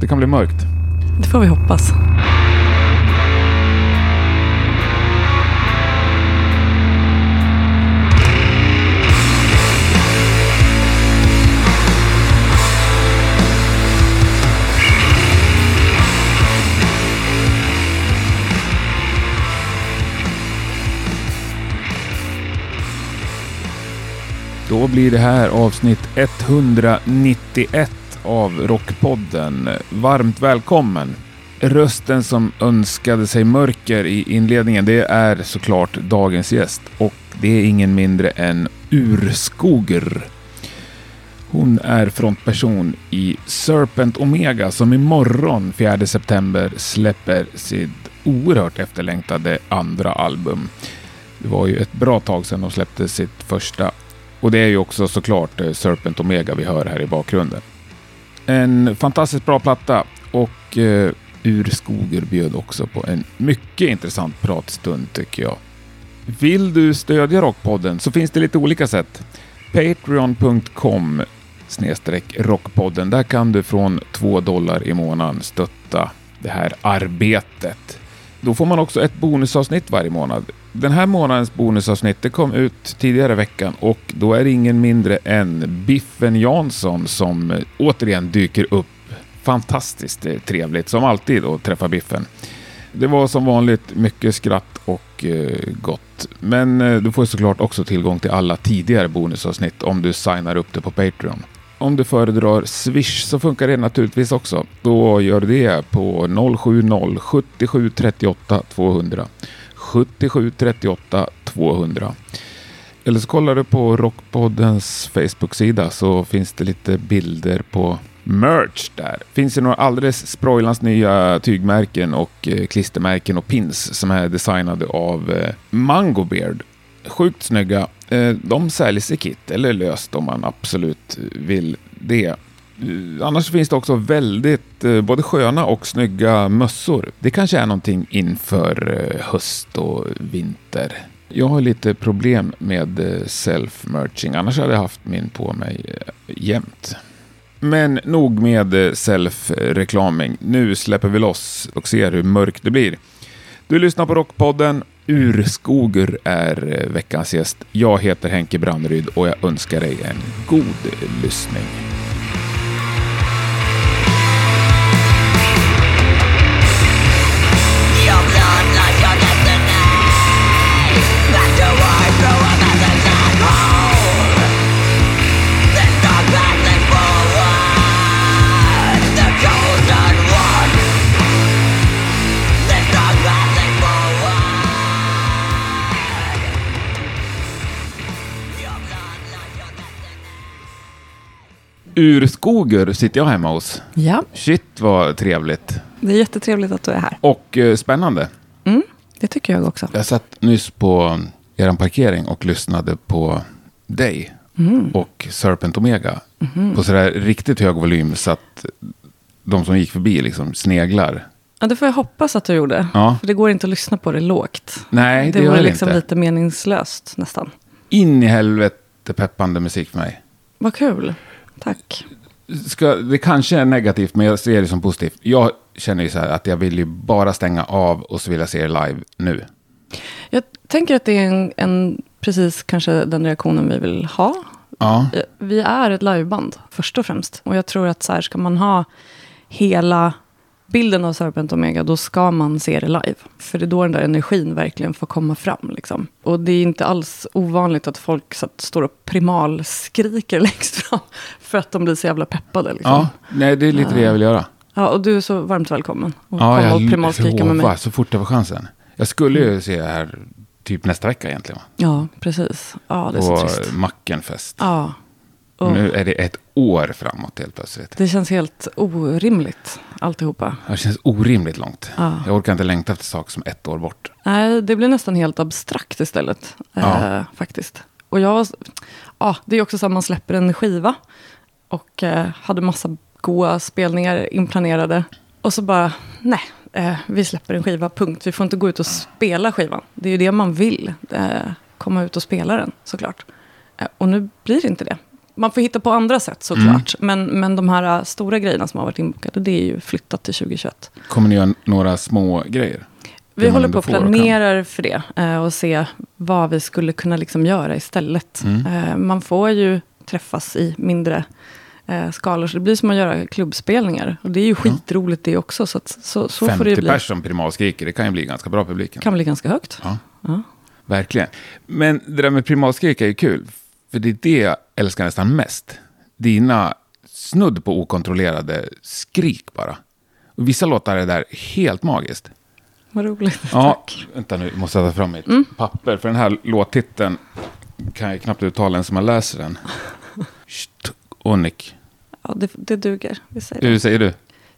Det kan bli mörkt. Det får vi hoppas. Då blir det här avsnitt 191 av Rockpodden. Varmt välkommen! Rösten som önskade sig mörker i inledningen, det är såklart dagens gäst. Och det är ingen mindre än Urskoger. Hon är frontperson i Serpent Omega som imorgon 4 september släpper sitt oerhört efterlängtade andra album. Det var ju ett bra tag sedan de släppte sitt första och det är ju också såklart eh, Serpent Omega vi hör här i bakgrunden. En fantastiskt bra platta och eh, Urskoger bjöd också på en mycket intressant pratstund tycker jag. Vill du stödja Rockpodden så finns det lite olika sätt. Patreon.com snedstreck Rockpodden. Där kan du från 2 dollar i månaden stötta det här arbetet. Då får man också ett bonusavsnitt varje månad. Den här månadens bonusavsnitt det kom ut tidigare i veckan och då är det ingen mindre än Biffen Jansson som återigen dyker upp. Fantastiskt trevligt som alltid att träffa Biffen. Det var som vanligt mycket skratt och eh, gott. Men eh, du får såklart också tillgång till alla tidigare bonusavsnitt om du signar upp det på Patreon. Om du föredrar Swish så funkar det naturligtvis också. Då gör du det på 070 77 38 200. 77 38 200. Eller så kollar du på Rockpoddens Facebook-sida så finns det lite bilder på merch där. Finns det några alldeles sprojlans nya tygmärken och eh, klistermärken och pins som är designade av eh, Mango Beard. Sjukt snygga. Eh, de säljs i kit eller löst om man absolut vill det. Eh, annars finns det också väldigt eh, både sköna och snygga mössor. Det kanske är någonting inför höst och vinter. Jag har lite problem med self-merching, annars hade jag haft min på mig jämt. Men nog med self-reklaming. Nu släpper vi loss och ser hur mörkt det blir. Du lyssnar på Rockpodden. Urskoger är eh, veckans gäst. Jag heter Henke Brandryd och jag önskar dig en god lyssning. Urskoger sitter jag hemma hos. Ja, Shit vad trevligt. det är jättetrevligt att du är här. Och eh, spännande. Det tycker jag också. Jag satt nyss på er parkering och lyssnade på dig och Serpent Omega. På sådär riktigt hög volym så att de som gick förbi liksom sneglar. Ja, det får jag hoppas att du gjorde. Ja. För det går inte att lyssna på det lågt. Nej, det, det det liksom inte. lite meningslöst nästan. In i helvete peppande musik för mig. Vad kul. Tack. Ska, det kanske är negativt, men jag ser det som positivt. Jag känner ju så här att jag vill ju bara stänga av och så vill jag se er live nu. Jag tänker att det är en, en precis kanske den reaktionen vi vill ha. Ja, Vi är ett liveband, först och främst. Och jag tror att så här, ska man ha hela bilden av Serpent Omega, då ska man se det live. För det är då den där energin verkligen får komma fram. Liksom. Och det är inte alls ovanligt att folk så att, står och primalskriker längst fram. För att de blir så jävla peppade. Liksom. ja nej, det är lite det jag vill göra. Ja, och du är så varmt välkommen. Och Ja, komma och jag primalskrika med mig. så fort jag får chansen. Jag skulle ju se här typ nästa vecka egentligen. Va? Ja, precis. Ja, det är så trist. Mackenfest. Ja. Och Nu är det ett år framåt helt plötsligt. det känns helt orimligt, alltihopa. Det känns orimligt långt. Ja. Jag orkar inte längta efter saker som ett år bort. Nej, det blir nästan helt abstrakt istället. Ja. Eh, faktiskt. Och jag, ja, det är också så att man släpper en skiva. Och eh, hade massa goa spelningar inplanerade. Och så bara, nej, eh, vi släpper en skiva, punkt. Vi får inte gå ut och spela skivan. Det är ju det man vill. Eh, komma ut och spela den, såklart. Eh, och nu blir det inte det. Man får hitta på andra sätt såklart. Men, men de här äh, stora grejerna som har varit inbokade, det är ju flyttat till 2021. Kommer ni göra några små grejer? Vi håller på kan. planerar för det. eh, Och se vad vi skulle kunna liksom göra istället. Mm. Eh, Man får ju träffas i mindre skalor. Så det blir som att göra klubbspelningar. Och det är ju skitroligt det också. Så, att, så, så får det 50 bli. pers som primalskriker, det kan ju bli ganska bra publiken. kan bli ganska högt. Ja. Ja. Verkligen. Men det där med primalskrik är ju kul. För det är det jag älskar nästan mest. Dina snudd på okontrollerade skrik bara. Och vissa låtar är där helt magiskt. Vad roligt. Ja, Tack. vänta nu, jag måste ta fram mitt Mm. papper. För den här låttiteln kan jag knappt uttala ens som man läser den. Onik. Ja, det, det duger. Vi säger det. Hur säger du?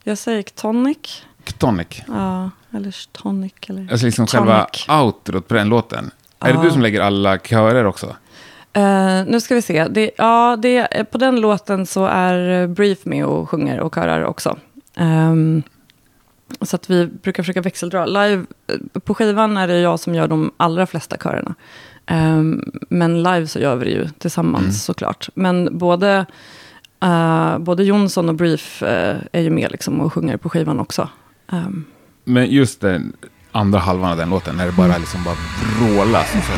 Jag säger tonic. Tonic. Ja, eller tonic. Eller Alltså liksom tonic. själva outrot på den låten. Är det Ja. du som lägger alla körer också? Eh, nu ska vi se. Det, ja, det, på den låten så är Brief med och sjunger och körar också. Ehm, så att vi brukar försöka växeldra. Live, eh, på skivan är det jag som gör de allra flesta körerna. Ehm, men live så gör vi det ju tillsammans Mm. såklart. Men både, eh, både Jonsson och Brief eh, är ju med liksom och sjunger på skivan också. Ehm, Men just den andra halvan av den låten, när det bara Mm. liksom bara vrålas. Och så.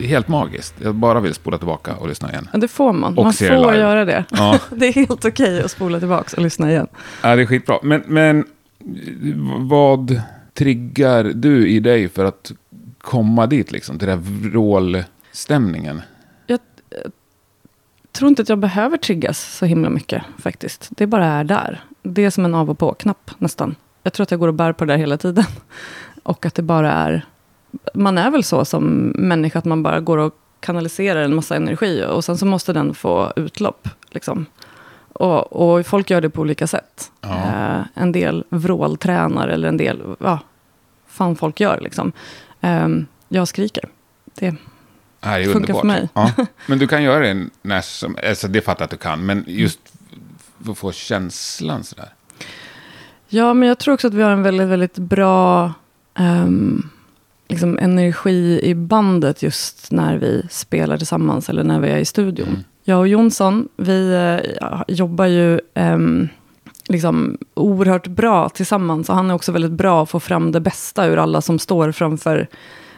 Helt magiskt. Jag bara vill spola tillbaka och lyssna igen. ja, det får man. Och man får live. göra det. Ja, Det är helt okej att spola tillbaka och lyssna igen. ja det är skitbra. Men, men vad triggar du i dig för att komma dit, liksom, till den här vrålstämningen? tror inte att jag behöver triggas så himla mycket faktiskt. Det bara är där. Det är som en av och på-knapp nästan. Jag tror att jag går och bär på det där hela tiden. Och att det bara är... Man är väl så som människa att man bara går och kanaliserar en massa energi. Och sen så måste den få utlopp. Liksom. Och, och folk gör det på olika sätt. Ja. Eh, en del vråltränar eller en del... Ja, fan folk gör liksom. Eh, jag skriker. Det, det är Funkar underbart. för mig. Ja. Men du kan göra det när som... Alltså det fattar jag att du kan. Men just för att få känslan sådär. Ja, men jag tror också att vi har en väldigt, väldigt bra ehm, liksom energi i bandet just när vi spelar tillsammans eller när vi är i studion. Mm. Jag och Jonsson, vi eh, jobbar ju ehm, liksom oerhört bra tillsammans. Och han är också väldigt bra att få fram det bästa ur alla som står framför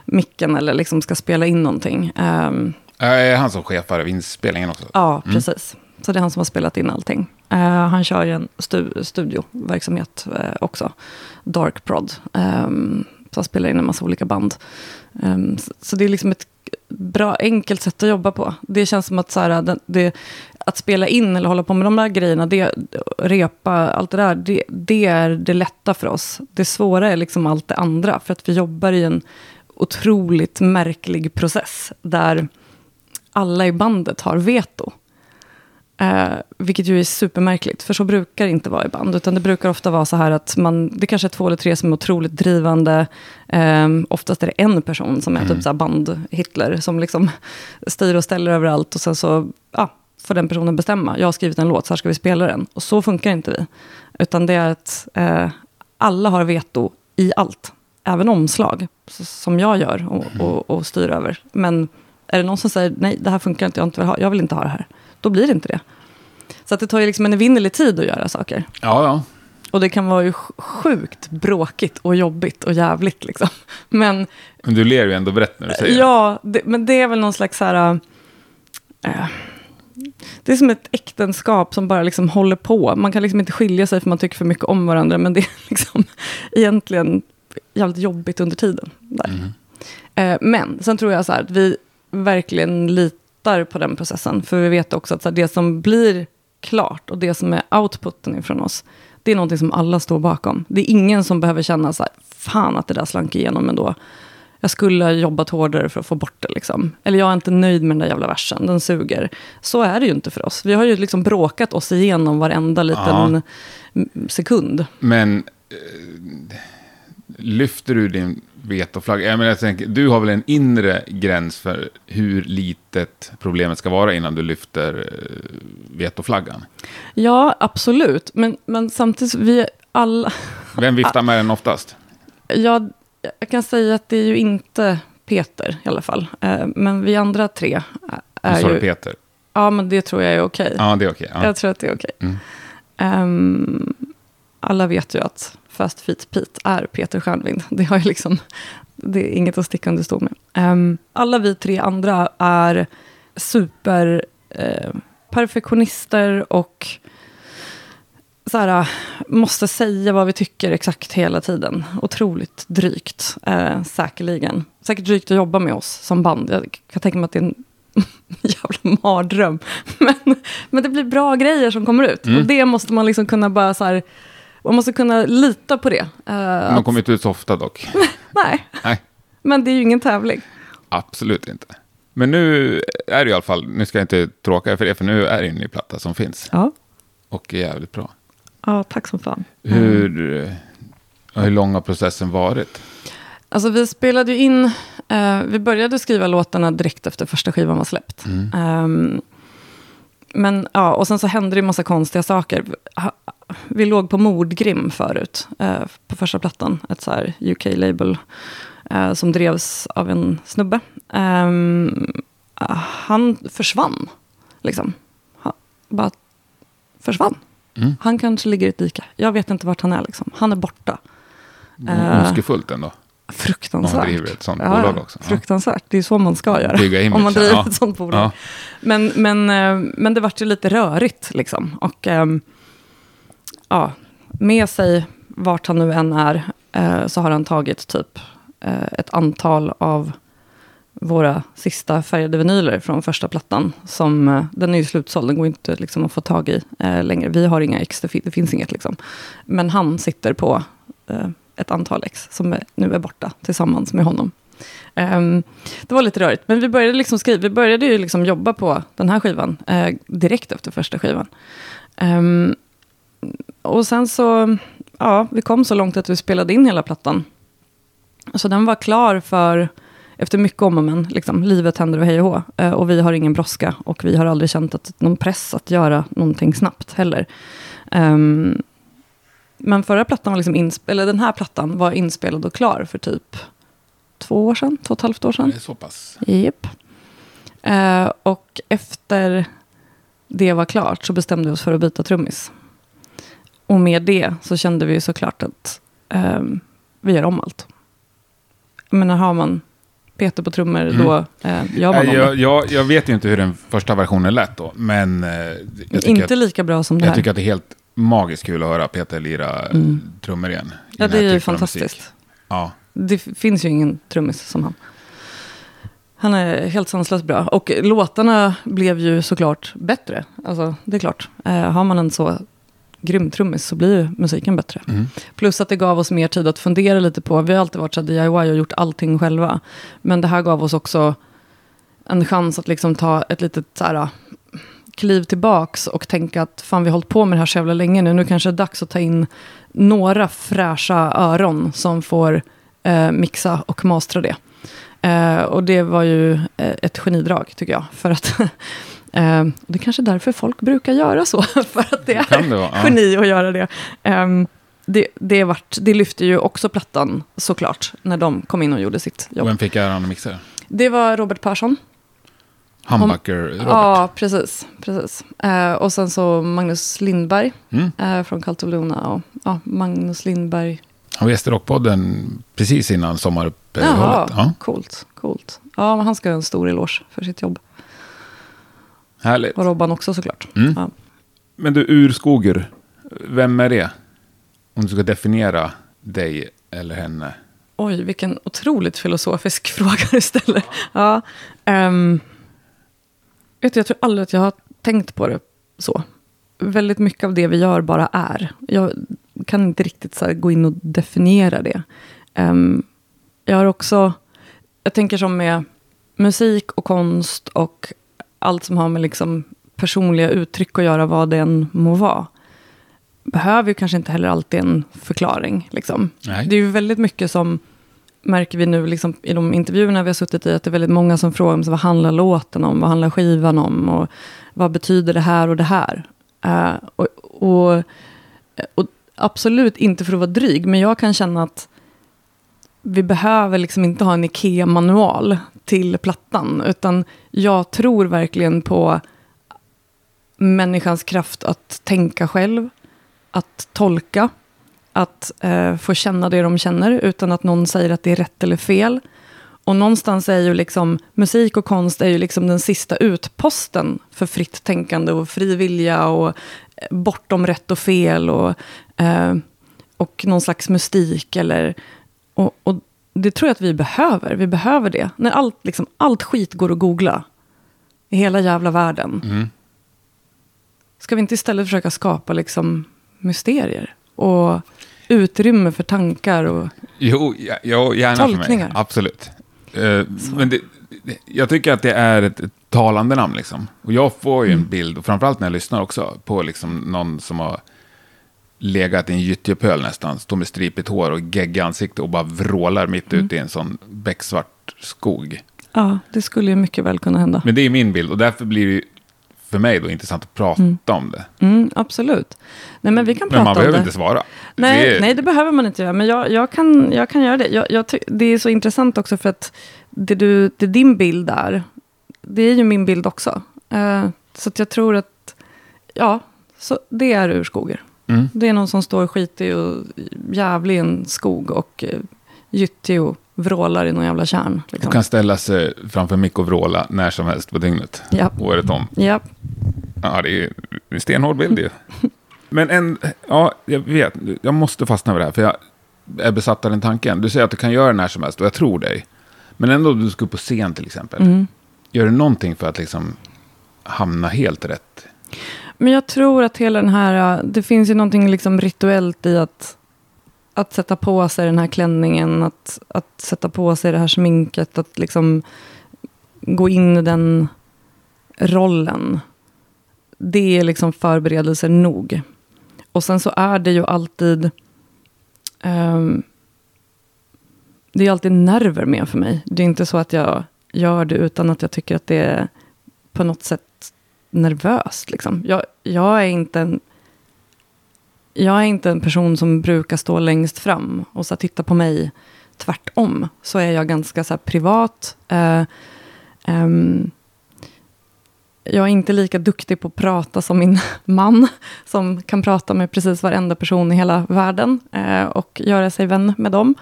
micken eller liksom ska spela in någonting. Ja, Är han som chefar över inspelningen också? Ja, Mm. precis. Så det är han som har spelat in allting. Eh, han kör ju en stu- studioverksamhet eh, också. Dark Prod. Um, så han spelar in en massa olika band. Um, så, så det är liksom ett bra, enkelt sätt att jobba på. Det känns som att, så här, det, det, att spela in eller hålla på med de där grejerna, det, repa, allt det där, det, det är det lätta för oss. Det svåra är liksom allt det andra, för att vi jobbar i en otroligt märklig process, där alla i bandet har veto. Eh, vilket ju är supermärkligt, för så brukar det inte vara i band. Utan det brukar ofta vara så här att man, det kanske är två eller tre som är otroligt drivande. Eh, oftast är det en person som är typ så band-Hitler, som liksom styr och ställer överallt. Och sen så ja, får den personen bestämma. Jag har skrivit en låt, så här ska vi spela den. Och så funkar inte vi. Utan det är att eh, alla har veto i allt. Även omslag, som jag gör och, och, och styr över. Men är det någon som säger nej, det här funkar inte, jag, inte vill ha, jag vill inte ha det här. Då blir det inte det. Så att det tar ju liksom en evinnerlig tid att göra saker. Ja, ja. Och det kan vara ju sj- sjukt bråkigt och jobbigt och jävligt. Liksom. Men Men du ler ju ändå brett när du säger det. ja, det, men det är väl någon slags så här... äh, det är som ett äktenskap som bara liksom håller på. Man kan liksom inte skilja sig för man tycker för mycket om varandra. Men det är liksom egentligen jävligt jobbigt under tiden. Där. Eh, men sen tror jag så här att vi verkligen litar på den processen. För vi vet också att det som blir klart och det som är outputen ifrån oss, det är någonting som alla står bakom. Det är ingen som behöver känna så här, fan att det där slank igenom ändå. Jag skulle ha jobbat hårdare för att få bort det. Liksom. Eller jag är inte nöjd med den där jävla versen, den suger. Så är det ju inte för oss. Vi har ju liksom bråkat oss igenom varenda liten Ja. sekund. Men eh, lyfter du din vetoflagga? Jag menar, jag tänker, du har väl en inre gräns för hur litet problemet ska vara innan du lyfter eh, vetoflaggan? Ja, absolut. Men, men samtidigt, vi alla... Vem viftar med den oftast? Jag, jag kan säga att det är ju inte Peter i alla fall. Eh, Men vi andra tre är sa du ju... Peter. Ja, men det tror jag är okej. Ja, det är okej. Ja. Jag tror att det är okej. Mm. Ehm, alla vet ju att Fast Feet Pete är Peter Stjärnvind. Det, har ju liksom, det är inget att sticka under stol med. Ehm, alla vi tre andra är super eh, perfektionister och så här, måste säga vad vi tycker exakt hela tiden. Otroligt drygt, eh, säkerligen. Säkert drygt att jobba med oss som band. Jag kan tänka mig att det är en jävla mardröm. Men, men det blir bra grejer som kommer ut. Mm. Och det måste man liksom kunna bara så här, man måste kunna lita på det. Eh, De kommer inte ut så ofta dock. nej, Nej, men det är ju ingen tävling. absolut inte. Men nu är det i alla fall, nu ska jag inte tråka för det, för nu är det en ny platta som finns. Ja, Och är jävligt bra. ja tack som fan. Hur, hur lång har processen varit? Alltså vi spelade ju in, eh, vi började skriva låtarna direkt efter första skivan var släppt. Ehm, men ja, och sen så hände det en massa konstiga saker. Vi låg på Mordgrim förut, eh, på första plattan. Ett så här UK-label eh, som drevs av en snubbe. Ehm, han försvann, liksom. Han bara försvann. Mm. Han kanske ligger i ett dike. Jag vet inte vart han är, liksom. Han är borta. Eh, Ondskefullt ändå. Fruktansvärt. Man driver ett sånt Ja, bolag också. Ja. Fruktansvärt. Det är så man ska göra. Bygga image, om man driver ja. ett sånt bolag. Ja. Men, men, eh, men det vart ju lite rörigt. Liksom. Och ehm, ja, med sig, vart han nu än är, eh, så har han tagit typ eh, ett antal av våra sista färgade vinyler från första plattan. Som, eh, den är ju slutsåld, den går inte liksom, att få tag i eh, längre. Vi har inga ex, det, fin- det finns inget. Liksom. Men han sitter på eh, ett antal ex som är, nu är borta tillsammans med honom. Eh, det var lite rörigt, men vi började, liksom skriva, vi började ju liksom jobba på den här skivan eh, direkt efter första skivan. Ehm, och sen så, ja, vi kom så långt att vi spelade in hela plattan. Så den var klar för, efter mycket om och men, liksom, livet händer och hej och hå. Eh, och vi har ingen brådska och vi har aldrig känt att, någon press att göra någonting snabbt heller. Ehm, men förra plattan var liksom insp- eller den här plattan var inspelad och klar för typ två år sedan, två och ett halvt år sedan. Det är så pass. Japp. Eh, och efter det var klart så bestämde vi oss för att byta trummis. Och med det så kände vi ju såklart att ehm, vi gör om allt. Men när har man Peter på trummor, Mm. då eh, gör man om jag, jag, jag vet ju inte hur den första versionen lät då, men eh, jag Inte att, lika bra som det jag här. tycker att det är helt magiskt kul att höra Peter lira Mm. trummor igen. ja, det är ju fantastiskt. Ja. Det finns ju ingen trummis som han. Han är helt sanslöst bra. Och låtarna blev ju såklart bättre. Alltså, det är klart. Eh, har man en så grym trummis så blir musiken bättre. Mm. Plus att det gav oss mer tid att fundera lite på. Vi har alltid varit så DIY och gjort allting själva. Men det här gav oss också en chans att liksom ta ett litet så här, kliv tillbaks och tänka att fan vi har hållit på med det här så jävla länge nu. Nu kanske det är dags att ta in några fräscha öron som får eh, mixa och mastra det. Eh, och det var ju eh, ett genidrag tycker jag. För att det är kanske är därför folk brukar göra så. för att det är det vara? Geni att göra det. Ehm, det, det, vart, det lyfte ju också plattan såklart, när de kom in och gjorde sitt jobb. vem fick äran att mixa? Det var Robert Persson. Humbucker-Robert. Ja, precis. precis. Eh, och sen så Magnus Lindberg Mm. eh, från Cult of Luna. Och, ja, Magnus Lindberg. Han var gäst i Rockpodden precis innan sommaruppehållet. Jaha, Ja, coolt. coolt. Ja, han ska ha en stor eloge för sitt jobb. Härligt. Och Robban också såklart. Mm. Ja. Men du, Urskoger, vem är det? Om du ska definiera dig eller henne. Oj, vilken otroligt filosofisk fråga du ställer. Ja, ehm, vet du, jag tror aldrig att jag har tänkt på det så. Väldigt mycket av det vi gör bara är. Jag kan inte riktigt så här, gå in och definiera det. Ehm, jag har också, jag tänker som med musik och konst och allt som har med liksom personliga uttryck att göra, vad det än må vara. Behöver ju kanske inte heller alltid en förklaring. Liksom. Det är ju väldigt mycket som, märker vi nu liksom, i de intervjuerna vi har suttit i, att det är väldigt många som frågar om så, vad handlar låten om, vad handlar skivan om, och vad betyder det här och det här? Eh, och, och, och absolut inte för att vara dryg, men jag kan känna att vi behöver liksom inte ha en IKEA-manual till plattan, utan jag tror verkligen på människans kraft att tänka själv, att tolka, att eh, få känna det de känner utan att någon säger att det är rätt eller fel. Och någonstans är ju liksom musik och konst är ju liksom den sista utposten för fritt tänkande och fri vilja och eh, bortom rätt och fel och, eh, och någon slags mystik eller och, och det tror jag att vi behöver. Vi behöver det. När allt, liksom, allt skit går att googla i hela jävla världen. Mm. Ska vi inte istället försöka skapa liksom, mysterier? Och utrymme för tankar och... Jo, ja, ja, gärna för mig. Tolkningar. Absolut. Eh, men det, det, jag tycker att det är ett, ett talande namn. Liksom. Och jag får ju Mm. en bild, och framförallt när jag lyssnar också, på liksom någon som har legat i en gyttjepöl nästan, står med stripigt hår och gegg i ansikte och bara vrålar mitt Mm. ute i en sån becksvart skog. Ja, det skulle ju mycket väl kunna hända. Men det är min bild och därför blir det ju för mig då intressant att prata om det. Mm, absolut. Nej, men vi kan Men prata man om behöver det. inte svara. Nej, det är, nej, det behöver man inte göra. Men jag, jag, kan, jag kan göra det. Jag, jag det är så intressant också för att det, du, det din bild är, det är ju min bild också. Eh, så jag tror att, ja, så det är urskogar. Mm. Det är någon som står skitig och jävlig i en skog och uh, gyttig och vrålar i någon jävla kärn. Liksom. Och kan ställa sig framför mick och vråla när som helst på dygnet. Ja. Året om. Ja, Ja, det är en stenhård bild ju. Men en, ja, jag vet, jag måste fastna vid det här, för jag är besatt av den tanken. Du säger att du kan göra det när som helst, och jag tror dig. Men ändå, om du ska upp på scen till exempel. Mm. Gör du någonting för att liksom hamna helt rätt? Men jag tror att hela den här, äh, det finns ju någonting liksom rituellt i att, att sätta på sig den här klänningen, att, att sätta på sig det här sminket, att liksom gå in i den rollen. Det är liksom förberedelser nog. Och sen så är det ju alltid, Um, det är alltid nerver med för mig. Det är inte så att jag gör det utan att jag tycker att det är på något sätt nervöst. Liksom. Jag, jag, är inte en, jag är inte en person som brukar stå längst fram och så titta på mig. Tvärtom så är jag ganska så här, privat. Eh, ehm, jag är inte lika duktig på att prata som min man, som kan prata med precis varenda person i hela världen eh, och göra sig vän med dem.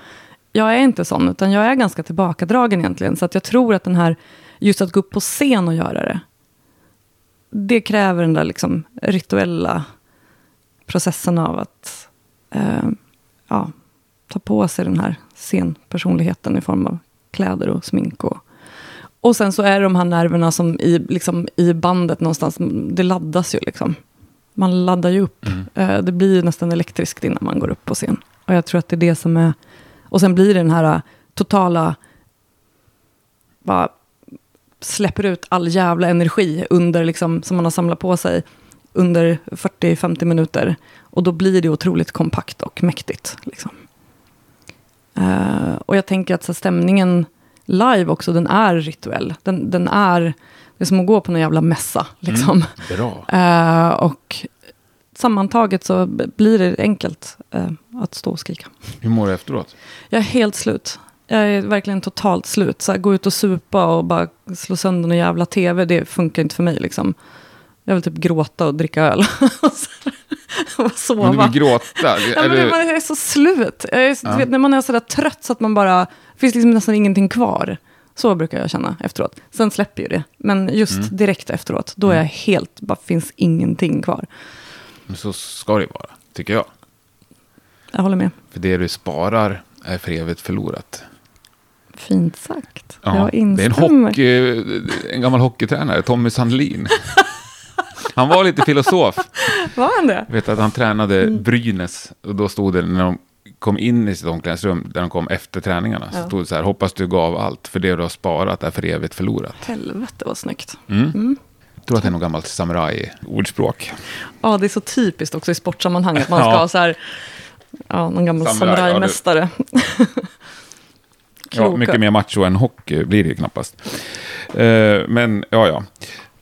Jag är inte sån, utan jag är ganska tillbakadragen egentligen. Så att jag tror att den här, just att gå upp på scen och göra det, det kräver den där liksom rituella processen av att eh, ja, ta på sig den här scenpersonligheten i form av kläder och smink. Och, och sen så är det de här nerverna som i, liksom, i bandet någonstans, det laddas ju liksom. Man laddar ju upp. Eh, det blir ju nästan elektriskt innan man går upp på scen. Och jag tror att det är det som är... Och sen blir det den här eh, totala... Bara släpper ut all jävla energi under, liksom, som man har samlat på sig under 40-50 minuter. Och då blir det otroligt kompakt och mäktigt. Liksom. Eh, och jag tänker att så stämningen live också, den är rituell. Den, den är, det är som att gå på någon jävla mässa. Liksom. Bra. Eh, och sammantaget så blir det enkelt eh, att stå och skrika. Hur mår du efteråt? Jag är helt slut. Jag är verkligen totalt slut. Så här, gå ut och supa och bara slå sönder någon jävla tv, det funkar inte för mig. Liksom. Jag vill typ gråta och dricka öl. och sova. Men du vill gråta? Ja, Är men du, man är så slut. Är, så- Ja. vet, när man är så där trött så att man bara... Det finns liksom nästan ingenting kvar. Så brukar jag känna efteråt. Sen släpper ju det. Men just Mm. direkt efteråt, då är jag helt... bara finns ingenting kvar. så ska det ju vara, tycker jag. Jag håller med. För det du sparar är för evigt förlorat. Fint sagt. Ja, jag det är en, instämmer. hockey, en gammal hockeytränare, Tommy Sandlin. Han var lite filosof. Var han det? Jag vet att han tränade Mm. Brynäs och då stod det när de kom in i sitt omklädningsrum, där de kom efter träningarna, så stod det så här, hoppas du gav allt, för det du har sparat är för evigt förlorat. Helvete vad snyggt. Mm. Jag tror att det är något gammalt samuraj-ordspråk. Ja, det är så typiskt också i sportsammanhang att man ska Ja. ha så här, ja, någon gammal Samurai, ja, Ja, mycket mer macho än hockey blir det ju knappast. Eh, men, ja, ja.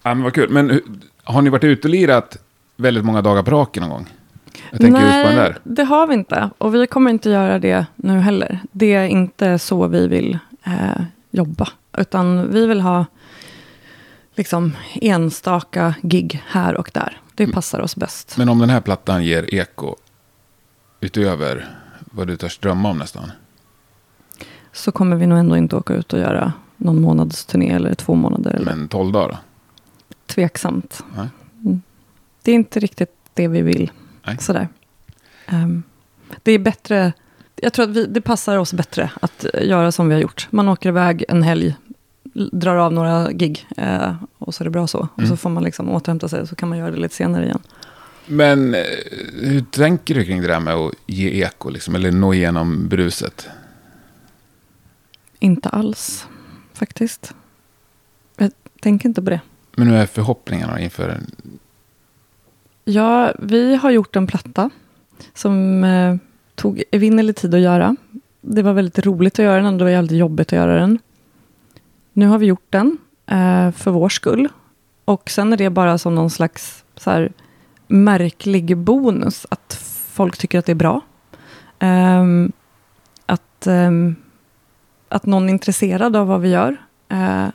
ja men vad kul. Men har ni varit ute och lirat väldigt många dagar på raken någon gång? Där. det har vi inte. Och vi kommer inte göra det nu heller. Det är inte så vi vill eh, jobba. Utan vi vill ha liksom enstaka gig här och där. Det Mm. passar oss bäst. Men om den här plattan ger eko utöver vad du törs drömma om nästan. Så kommer vi nog ändå inte åka ut och göra någon månads turné eller två månader. Eller Men 12 dagar då? Tveksamt. Nej. Mm. Det är inte riktigt det vi vill. Nej. Sådär. Ehm, det är bättre, jag tror att vi, det passar oss bättre att göra som vi har gjort. Man åker iväg en helg, drar av några gig eh, och så är det bra så. Och Mm. så får man liksom återhämta sig och så kan man göra det lite senare igen. Men eh, hur tänker du kring det där med att ge eko, liksom, eller nå igenom bruset? Inte alls, faktiskt. Jag tänker inte på det. Men hur är förhoppningarna inför. Ja, vi har gjort en platta som eh, tog evinnerlig tid att göra. Det var väldigt roligt att göra den, det var jävligt jobbigt att göra den. Nu har vi gjort den eh, för vår skull. Och sen är det bara som någon slags så här, märklig bonus att folk tycker att det är bra. Ehm, att, ehm, att någon är intresserad av vad vi gör. Eh,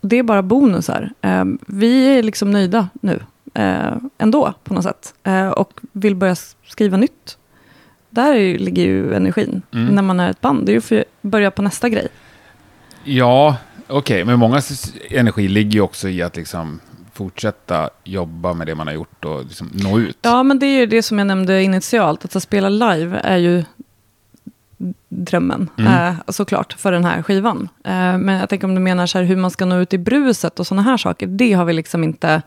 det är bara bonusar. Ehm, vi är liksom nöjda nu eh, ändå på något sätt. Eh, och vill börja skriva nytt. Där ju, ligger ju energin Mm. när man är ett band. Det är ju för att börja på nästa grej. Ja, okej, men många energi ligger ju också i att liksom fortsätta jobba med det man har gjort och liksom nå ut. Ja, men det är ju det som jag nämnde initialt. Att, att spela live är ju drömmen, Mm. eh, såklart, för den här skivan. Eh, men jag tänker om du menar så här, hur man ska nå ut i bruset och sådana här saker. Det har vi liksom inte...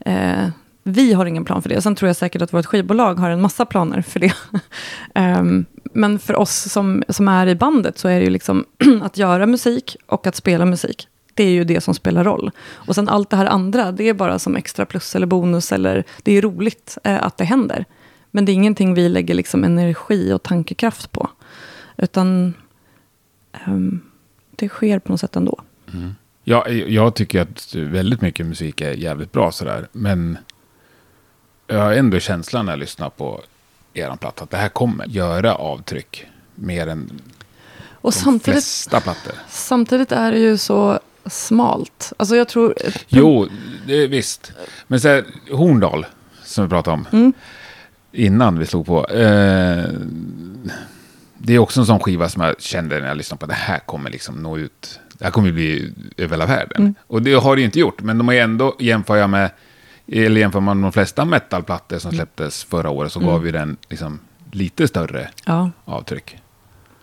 Eh, vi har ingen plan för det. Sen tror jag säkert att vårt skivbolag har en massa planer för det. Ehm, men för oss som, som är i bandet så är det ju liksom att göra musik och att spela musik. Det är ju det som spelar roll. Och sen allt det här andra, det är bara som extra plus eller bonus. Eller det är roligt eh, att det händer. Men det är ingenting vi lägger liksom energi och tankekraft på. Utan ehm, det sker på något sätt ändå. Ja, jag tycker att väldigt mycket musik är jävligt bra sådär, men jag har ändå känslan när jag lyssnar på er platta att det här kommer göra avtryck mer än Och de samtidigt, flesta plattor. samtidigt är det ju så smalt. Alltså jag tror... Jo, det visst. Men så här, Horndal, som vi pratade om Mm. innan vi slog på. Eh, det är också en sån skiva som jag kände när jag lyssnade på. Det här kommer liksom nå ut. Det här kommer bli över hela världen. Mm. Och det har det ju inte gjort. Men de har ju ändå, jämför jag med, eller jämför man med de flesta metalplattor som släpptes förra året, så gav ju den liksom lite större Ja, avtryck.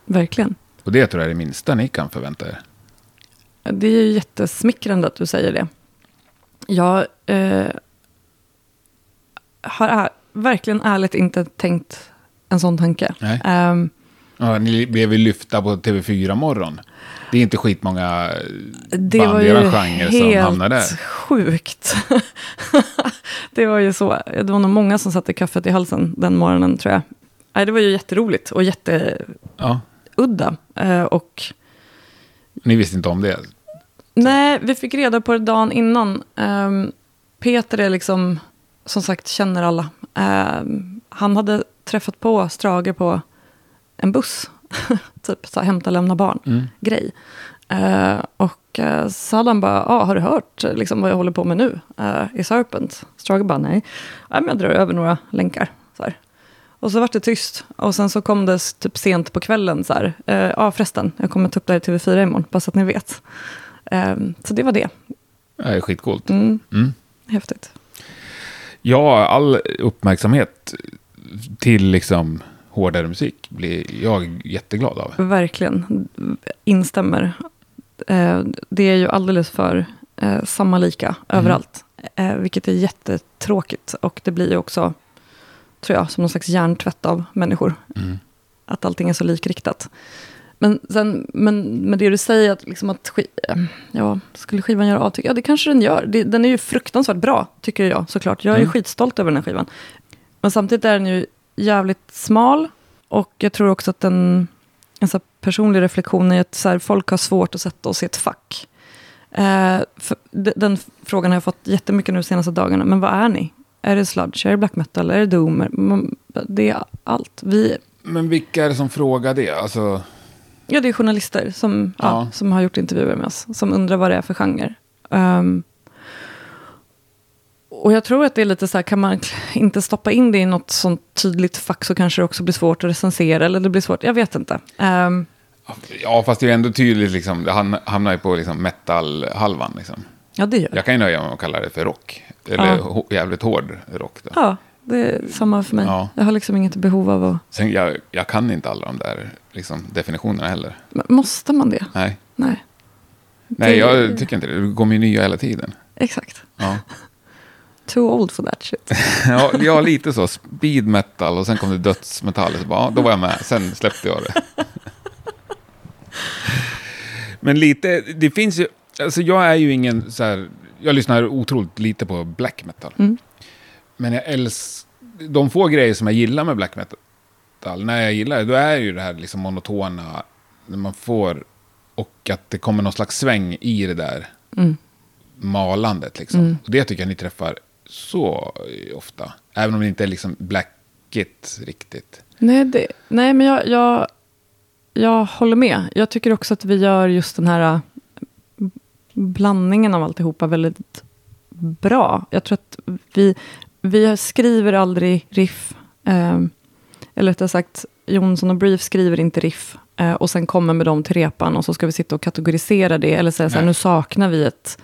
verkligen. Och det tror jag är det minsta ni kan förvänta er. Det är ju jättesmickrande att du säger det. Jag eh, har ä- verkligen ärligt inte tänkt en sån tanke. Nej. Ja, ni blev ju lyfta på TV4 morgon. Det är inte skitmånga det band var i ju er genre som hamnar där. helt sjukt. det var ju så. Det var nog många som satte kaffet i halsen den morgonen tror jag. Nej, det var ju jätteroligt och jätteudda. Ja, Eh, och ni visste inte om det. Nej, vi fick reda på det dagen innan. Ehm, Peter är liksom, som sagt, känner alla. Ehm, han hade träffat på Strage på en buss. typ så här, hämta lämna barn Mm. grej. Eh, och eh, så hade han bara, ah, har du hört eh, liksom, vad jag håller på med nu eh, i Serpent? Strage bara, nej. nej men jag drar över några länkar. Så här. Och så var det tyst. Och sen så kom det typ sent på kvällen så här. eh, Ja ah, förresten, jag kommer ta upp det här i TV4 imorgon, bara så att ni vet. Ehm, så det var det. Det är skitcoolt. Mm, Mm. häftigt. Ja, all uppmärksamhet till liksom hårdare musik blir jag jätteglad av. Verkligen. Instämmer. Eh, det är ju alldeles för eh, samma lika överallt. Eh, vilket är jättetråkigt. Och det blir ju också, tror jag, som någon slags hjärntvätt av människor. Mm. Att allting är så likriktat. Men, sen, men med det du säger, att, liksom att ja, skulle skivan göra avtryck? Ja, det kanske den gör. Det, den är ju fruktansvärt bra, tycker jag såklart. Jag är Mm. skitstolt över den här skivan. Men samtidigt är den ju jävligt smal. Och jag tror också att den, en så personlig reflektion är att så här, folk har svårt att sätta oss i ett fack. Eh, för, de- den frågan har jag fått jättemycket nu de senaste dagarna. Men vad är ni? Är det sludge? Är det black metal? Är det doom? Det är allt. Vi, Men vilka är det som frågar det? Alltså, Ja, det är journalister som, ja. Ja. som har gjort intervjuer med oss. Som undrar vad det är för genre. Ehm, och jag tror att det är lite så här, kan man inte stoppa in det i något sånt tydligt fack så kanske det också blir svårt att recensera. Eller det blir svårt, jag vet inte. Ehm, ja, fast det är ändå tydligt, liksom, det ham- hamnar ju på liksom, metal-halvan. Liksom. ja, det gör det. Jag kan ju nöja mig med att kalla det för rock. Eller Ja. jävligt hård rock. Då. Ja, det är samma för mig. Ja. Jag har liksom inget behov av att... Sen, jag, jag kan inte alla de där liksom, definitionerna heller. Men Måste man det? Nej, Nej. Nej Det- jag tycker inte det. Det kommer ju nya hela tiden. Exakt. Ja. Too old for that shit. ja, ja, lite så. Speed metal och sen kom det dödsmetall. Så bara, då var jag med. Sen släppte jag det. Men lite, det finns ju... Alltså jag är ju ingen så här... Jag lyssnar otroligt lite på black metal. Mm. Men jag älskar... De få grejer som jag gillar med black metal, när jag gillar det, då är ju det här liksom monotona, när man får... Och att det kommer någon slags sväng i det där Mm. malandet. Liksom. Och det tycker jag ni träffar så ofta. Även om det inte är liksom blackigt riktigt. Nej, det, nej men jag, jag, jag håller med. Jag tycker också att vi gör just den här äh, blandningen av alltihopa väldigt bra. Jag tror att vi, vi skriver aldrig riff. Eh, eller rättare sagt, Jonsson och Brief skriver inte riff. Eh, och sen kommer med dem till repan och så ska vi sitta och kategorisera det. Eller säga så här, nu saknar vi ett,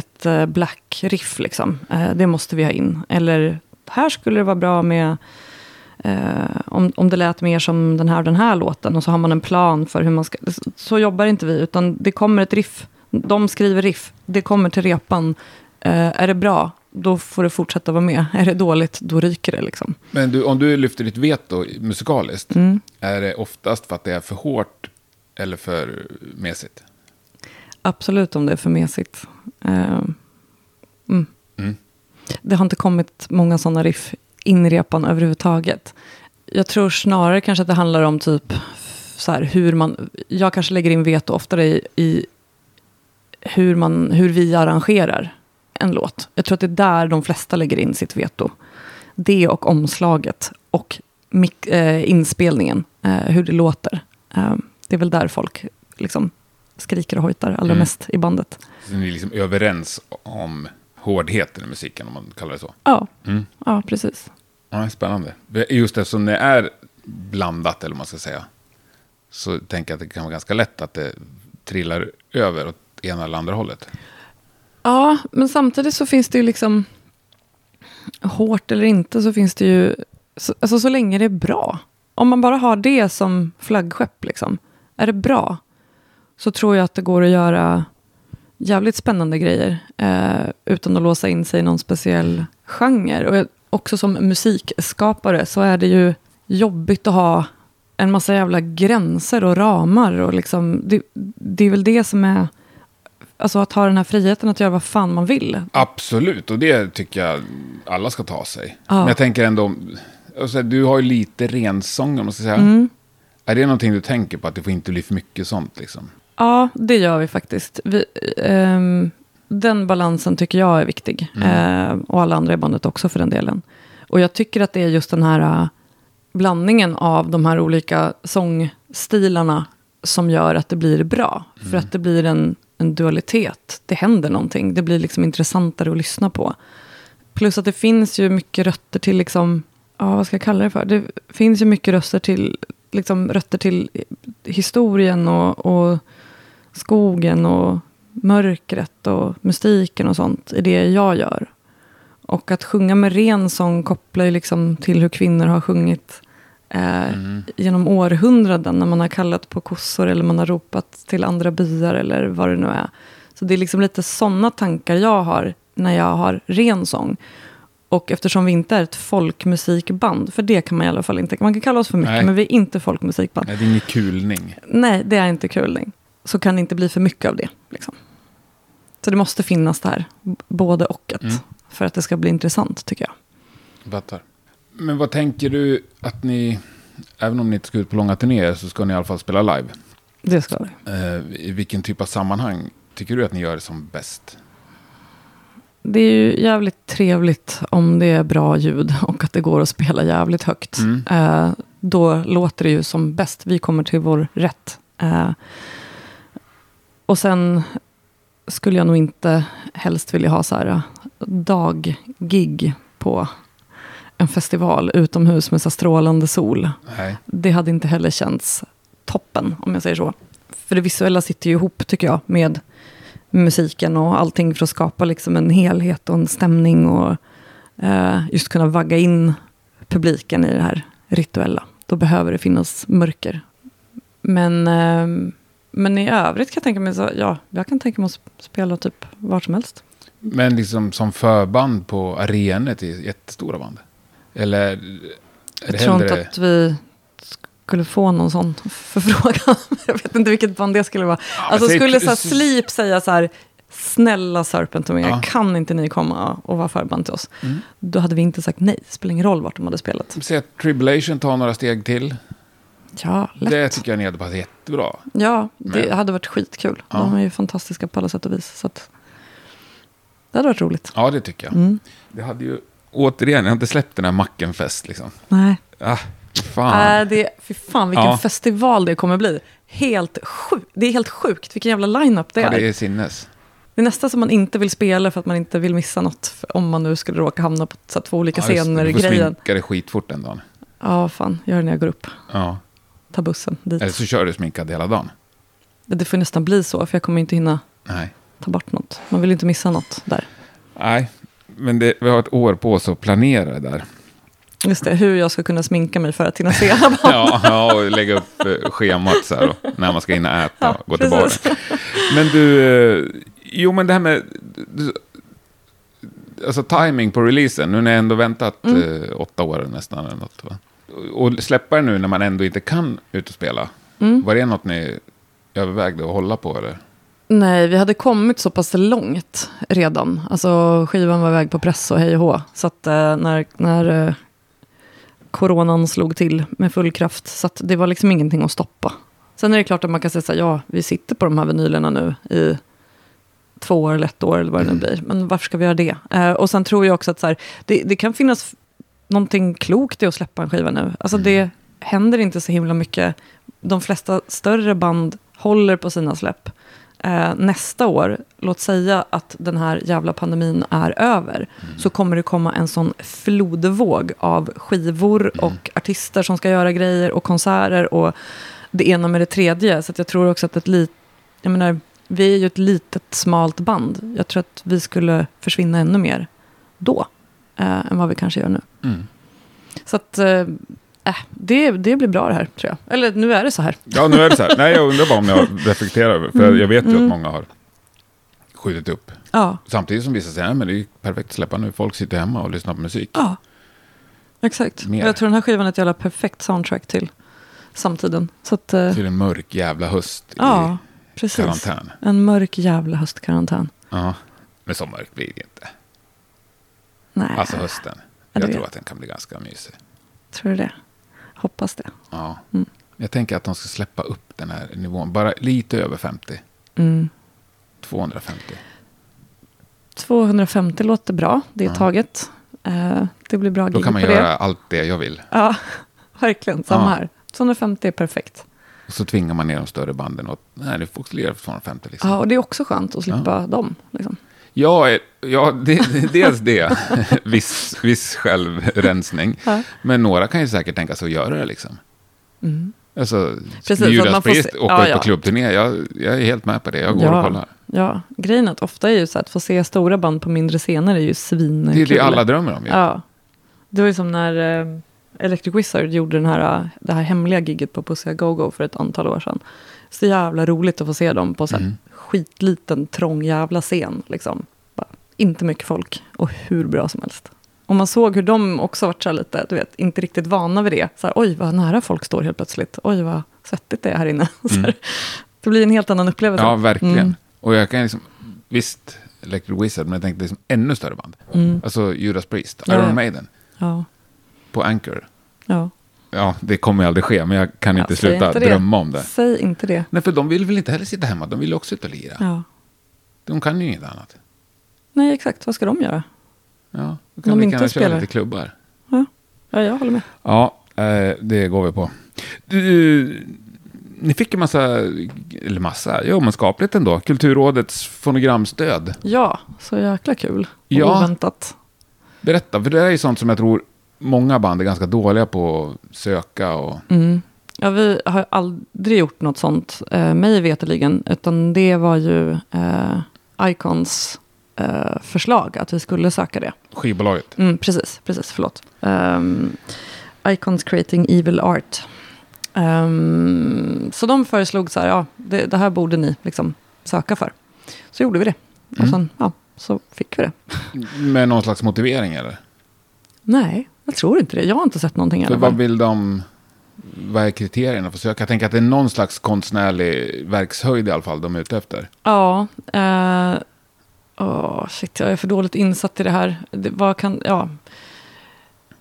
ett eh, black riff. Liksom. Eh, det måste vi ha in. Eller här skulle det vara bra med Eh, om, om det lät mer som den här och den här låten och så har man en plan för hur man ska... Så jobbar inte vi, utan det kommer ett riff. De skriver riff, det kommer till repan. Är det bra, då får det fortsätta vara med. Är det dåligt, då ryker det liksom. Men du, om du lyfter ditt veto musikaliskt, Mm. är det oftast för att det är för hårt eller för mesigt? Absolut om det är för mesigt. Eh, mm. Mm. Det har inte kommit många sådana riff in i repan överhuvudtaget. Jag tror snarare kanske att det handlar om typ så här, hur man... Jag kanske lägger in veto oftare i, i hur, man, hur vi arrangerar en låt. Jag tror att det är där de flesta lägger in sitt veto. Det och omslaget och eh, inspelningen, eh, hur det låter. Eh, det är väl där folk liksom skriker och hojtar allra Mm. mest i bandet. Så ni är liksom överens om hårdheten i musiken, om man kallar det så. Ja, Mm. ja precis. Ja, spännande. Just eftersom det är blandat, eller vad man ska säga, så tänker jag att det kan vara ganska lätt att det trillar över åt ena eller andra hållet. Ja, men samtidigt så finns det ju liksom... Hårt eller inte så finns det ju... Så, alltså så länge det är bra. Om man bara har det som flaggskepp, liksom. Är det bra? Så tror jag att det går att göra jävligt spännande grejer. Eh, utan att låsa in sig i någon speciell genre. Och jag, också som musikskapare så är det ju jobbigt att ha en massa jävla gränser och ramar. Och liksom, det, det är väl det som är... Alltså att ha den här friheten att göra vad fan man vill. Absolut, och det tycker jag alla ska ta sig. Ja. Men jag tänker ändå, alltså, du har ju lite rensång, om man ska säga. Mm. Är det någonting du tänker på, att det får inte bli för mycket sånt? Liksom? Ja, det gör vi faktiskt. Vi, ehm, den balansen tycker jag är viktig. Eh, och alla andra i bandet också för den delen. Och jag tycker att det är just den här eh, blandningen av de här olika sångstilarna som gör att det blir bra. För att det blir en, en dualitet. Det händer någonting. Det blir liksom intressantare att lyssna på. Plus att det finns ju mycket rötter till, liksom, ja, vad ska jag kalla det för? Det finns ju mycket röster till, liksom, rötter till historien och, och skogen och mörkret och mystiken och sånt i det jag gör. Och att sjunga med ren sång kopplar ju liksom till hur kvinnor har sjungit eh, Mm. genom århundraden när man har kallat på kossor eller man har ropat till andra byar eller vad det nu är. Så det är liksom lite sådana tankar jag har när jag har ren sång. Och eftersom vi inte är ett folkmusikband, för det kan man i alla fall inte, man kan kalla oss för mycket, Nej. men vi är inte folkmusikband. Nej, det är ingen kulning. Nej, det är inte kulning. Så kan det inte bli för mycket av det. Liksom. Så det måste finnas b- både och. Ett, Mm. För att det ska bli intressant, tycker jag. Fattar. Men vad tänker du att ni, även om ni inte ska ut på långa turnéer, så ska ni i alla fall spela live. Det ska vi. Eh, I vilken typ av sammanhang tycker du att ni gör det som bäst? Det är ju jävligt trevligt om det är bra ljud och att det går att spela jävligt högt. Mm. Eh, då låter det ju som bäst. Vi kommer till vår rätt. Eh, och sen skulle jag nog inte helst vilja ha så här eh, daggig på en festival utomhus med så strålande sol. Nej. Det hade inte heller känts toppen, om jag säger så. För det visuella sitter ju ihop, tycker jag, med musiken och allting för att skapa liksom en helhet och en stämning och eh, just kunna vagga in publiken i det här rituella. Då behöver det finnas mörker. Men, eh, men i övrigt kan jag tänka mig så, ja, jag kan tänka mig att sp- spela typ var som helst. Men liksom som förband på arenor till jättestora band? Eller Jag tror hellre... inte att vi skulle få någon sån förfrågan. jag vet inte vilket band det skulle vara. alltså säg- skulle så Sleep säga så här, snälla Serpent Omega, Ja. kan inte ni komma och vara förband till oss? Mm. Då hade vi inte sagt nej, det spelar ingen roll vart de hade spelat. Säg att Tribulation tar några steg till. Ja, lätt. Det tycker jag ni hade passat jättebra. Ja, det Men- hade varit skitkul. Ja. De är ju fantastiska på alla sätt och vis. Så att, det hade varit roligt. Ja, det tycker jag. Mm. Det hade ju... Återigen, jag har inte släppt den här Mackenfest liksom. Nej, Ah, fan. äh, det, fy fan vilken Ja. festival det kommer bli. Helt sjukt. Det är helt sjukt vilken jävla line-up det ja, är. det är sinnes. Det är nästan som man inte vill spela för att man inte vill missa något. Om man nu skulle råka hamna på så två olika Ja, just scener i Du får grejen. sminka dig skitfort den dagen. Ja, fan, gör det när jag går upp. Ja. Ta bussen dit. Eller så kör du sminkad hela dagen. Det får nästan bli så, för jag kommer inte hinna Nej. ta bort något. Man vill inte missa något där. Nej, men det, vi har ett år på oss att planera det där. Just det, hur jag ska kunna sminka mig för att hinna se alla barn. Ja, ja och lägga upp eh, schemat så här när man ska hinna äta Ja, och gå till baren. Men du, eh, jo men det här med, alltså timing på releasen, nu när jag ändå väntat Mm. eh, åtta år nästan eller något. Va? Och släppa det nu när man ändå inte kan ut och spela. Mm. Var det något ni övervägde att hålla på eller? Nej, vi hade kommit så pass långt redan. Alltså skivan var iväg på press och hej och hå. Så att eh, när, när eh, coronan slog till med full kraft. Så att det var liksom ingenting att stoppa. Sen är det klart att man kan säga så här, ja, vi sitter på de här vinylerna nu i två år eller ett år eller vad det nu blir. Men varför ska vi göra det? Eh, och sen tror jag också att så här, det, det kan finnas någonting klokt i att släppa en skiva nu. Alltså det händer inte så himla mycket. De flesta större band håller på sina släpp. Eh, nästa år, låt säga att den här jävla pandemin är över, så kommer det komma en sån flodvåg av skivor och artister som ska göra grejer och konserter och det ena med det tredje. Så jag tror också att ett lit, jag menar, vi är ju ett litet smalt band. Jag tror att vi skulle försvinna ännu mer då eh, än vad vi kanske gör nu. Mm. Så att eh, äh, det, det blir bra det här, tror jag. Eller nu är det så här. Ja, nu är det så här. Nej, jag undrar bara om jag reflekterar över För jag vet ju att många har skjutit upp. Ja, Samtidigt som vissa säger, "Nej, men det är ju perfekt att släppa nu. Folk sitter hemma och lyssnar på musik. ja. exakt. Mer. Jag tror den här skivan är ett jävla perfekt soundtrack till samtiden. Så att, eh, Till en mörk jävla höst ja, i precis. karantän. En mörk jävla höstkarantän. Ja. Men så mörkt blir det inte. Nej, Alltså hösten. Ja, Jag tror jag. att den kan bli ganska mysig. tror du det? Hoppas det. Ja. Mm. Jag tänker att de ska släppa upp den här nivån. Bara lite över 50. Mm. 250. 250 låter bra, det är Ja. taget. Eh, det blir bra Då gig kan man göra det. allt det jag vill. Ja, verkligen. Samma Ja. här. 250 är perfekt. Och så tvingar man ner de större banden. Och, nej, det får lira för 250 liksom. Ja, och det är också skönt att slippa dem. Liksom. Ja, eh, ja det, dels det. viss, viss självrensning. Ja. Men några kan ju säkert tänka sig att göra det liksom. Mm. Alltså, Precis, Judas får Priest se- åka ja, ut ja. på klubbturné. Jag, jag är helt med på det. Jag går och Ja. kollar. Ja, grejen är att ofta är ju så att få se stora band på mindre scener är ju svinkul. Det är det alla drömmer om ju. Ja. Det var ju som när, eh, Electric Wizard gjorde den här, det här hemliga gigget på Pussy Go Go för ett antal år sedan. Så jävla roligt att få se dem på så Mm. Skitliten, trång jävla scen. Liksom. Bara, inte mycket folk och hur bra som helst. Och man såg hur de också var så lite, du vet, inte riktigt vana vid det. Så här, Oj, vad nära folk står helt plötsligt. Oj, vad svettigt det är här inne. Så här, det blir en helt annan upplevelse. Ja, verkligen. Mm. Och jag kan liksom, visst, Electric Wizard, men jag tänkte liksom ännu större band. Mm. Alltså Judas Priest, Ja. Iron Maiden, Ja, på Anchor. ja. Ja, det kommer ju aldrig ske, men jag kan Ja, inte sluta inte drömma om det. Säg inte det. Nej, för de vill väl inte heller sitta hemma, de vill också ut och lira. Ja. De kan ju inget annat. Nej, exakt. Vad ska de göra? Ja, då De kan vi inte gärna köra spelar. lite klubbar. Ja, ja jag håller med. Ja, eh, det går vi på. Du, ni fick en massa, eller massa, jo men skapligt ändå, Kulturrådets fonogramstöd. Ja, så jäkla kul. Och Ja. oväntat. Berätta, för det är ju sånt som jag tror många band är ganska dåliga på att söka och... Mm. Ja, vi har aldrig gjort något sånt, eh, mig veterligen, utan det var ju eh, Icons eh, förslag att vi skulle söka det. Skivbolaget. Mm, precis, precis, förlåt. Um, Icons Creating Evil Art. Ehm, så de föreslog så här, ja, det, det här borde ni liksom söka för. Så gjorde vi det. Och Mm. sen, ja, så fick vi det. Med någon slags motivering eller? Nej, jag tror inte det. Jag har inte sett någonting alla vad vill de... Vad är kriterierna för söka? Jag tänker att det är någon slags konstnärlig verkshöjd i alla fall de är ute efter. Ja, eh, åh, shit, jag är för dåligt insatt i det här. Det, vad kan, ja.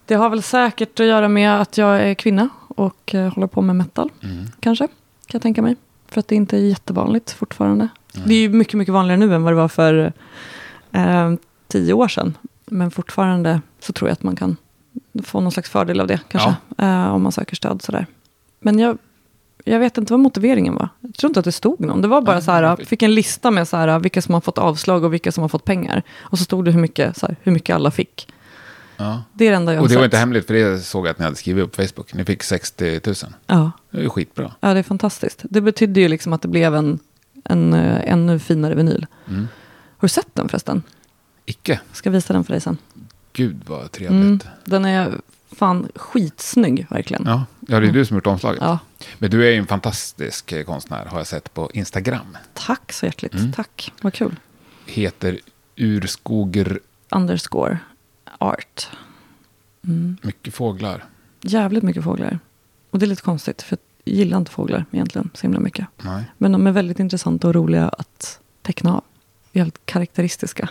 det har väl säkert att göra med att jag är kvinna och eh, håller på med metal, Mm. kanske. Kan jag tänka mig. För att det inte är jättevanligt fortfarande. Det är ju mycket, mycket vanligare nu än vad det var för eh, tio år sedan. Men fortfarande så tror jag att man kan få någon slags fördel av det, kanske. Eh, om man söker stöd sådär. Men jag, jag vet inte vad motiveringen var. Jag tror inte att det stod någon. Det var bara så här, jag fick- en lista med så här, vilka som har fått avslag och vilka som har fått pengar. Och så stod det hur mycket, så här, hur mycket alla fick. Ja. Det är det enda jag har Och det var sett. inte hemligt för det såg jag att ni hade skrivit upp på Facebook. Ni fick 60 000. Ja. Det är ju skitbra. ja, det är fantastiskt. Det betydde ju liksom att det blev en, en eh, ännu finare vinyl. Mm. Har du sett den förresten? Icke. Ska visa den för dig sen. Gud vad trevligt. Mm, den är fan skitsnygg, verkligen. Ja, ja, det är du som gjort omslaget. Ja, Men du är ju en fantastisk eh, konstnär har jag sett på Instagram. tack så hjärtligt. Mm. Tack, vad kul. Heter Urskoger Underscore art. Mm. mycket fåglar. Jävligt mycket fåglar. Och det är lite konstigt, för jag gillar inte fåglar egentligen så himla mycket. Nej. Men de är väldigt intressanta och roliga att teckna av. Jävligt karaktäristiska.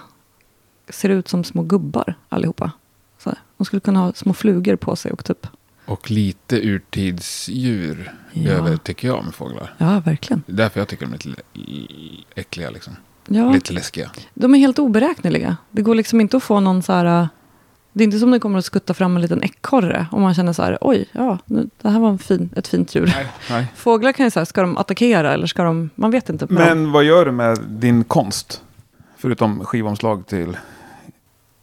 Ser ut som små gubbar allihopa. Så de skulle kunna ha små flugor på sig och typ. Och lite urtidsdjur Ja. över tycker jag med fåglar. Ja, verkligen. Det är därför jag tycker de är lite äckliga liksom. Ja, Lite läskiga. de är helt oberäkneliga. Det går liksom inte att få någon så här... Det är inte som det kommer att skutta fram en liten ekorre. Om man känner så här, oj, ja, nu, det här var en fin, ett fint djur. Nej, nej. Fåglar kan ju säga, ska de attackera eller ska de, man vet inte. med dem. Men vad gör du med din konst? Förutom skivomslag till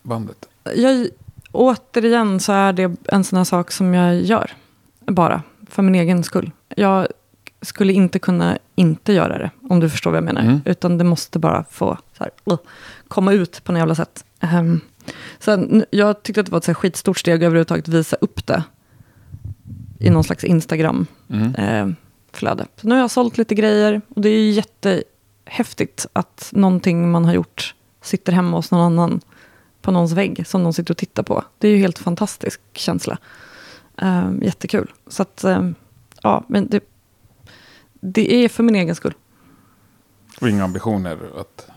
bandet. Jag, återigen så är det en sån här sak som jag gör. Bara, för min egen skull. Jag skulle inte kunna inte göra det, om du förstår vad jag menar. Mm. Utan det måste bara få här, uh, komma ut på något jävla sätt. Um, sen, jag tyckte att det var ett så här skitstort steg överhuvudtaget att visa upp det i någon slags Instagram Mm. eh, flöde. Så nu har jag sålt lite grejer och det är jättehäftigt att någonting man har gjort sitter hemma hos någon annan på någons vägg som någon sitter och tittar på. Det är ju helt fantastisk känsla. Eh, jättekul. Så att, eh, ja, men det, det är för min egen skull. Och inga ambitioner att...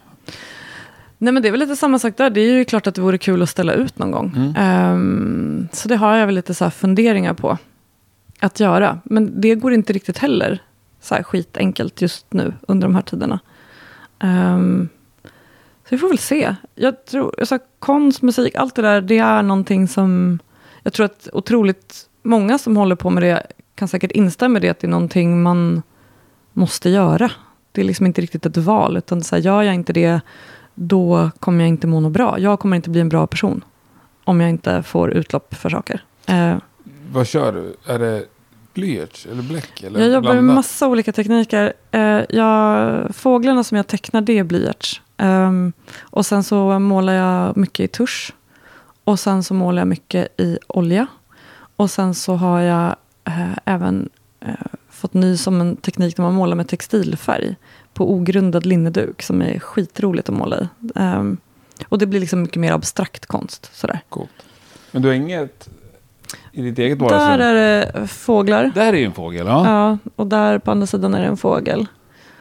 Nej men det är väl lite samma sak där. Det är ju klart att det vore kul att ställa ut någon gång. Mm. Ehm, så det har jag väl lite så funderingar på att göra. Men det går inte riktigt heller så här skitenkelt just nu under de här tiderna. Ehm, så vi får väl se. Jag tror, alltså, konst, musik, allt det där, det är någonting som jag tror att otroligt många som håller på med det kan säkert instämma i det, att det är någonting man måste göra. Det är liksom inte riktigt ett val, utan så här, gör jag inte det, då kommer jag inte må något bra. Jag kommer inte bli en bra person om jag inte får utlopp för saker. Eh, Vad kör du? Är det blyerts eller bläck? Eller jag jobbar med massa olika tekniker. Eh, jag, fåglarna som jag tecknar, det är blyerts. Ehm, och sen så målar jag mycket i tusch. Och sen så målar jag mycket i olja. och sen så har jag eh, även eh, fått ny som en teknik när man målar med textilfärg på ogrundad linneduk som är skitroligt att måla i. Ehm, och det blir liksom mycket mer abstrakt konst. Sådär. Coolt. Men du har inget i ditt eget Där vardagsrum? är det fåglar. Där är ju en fågel, ja. Ja, och där på andra sidan är det en fågel.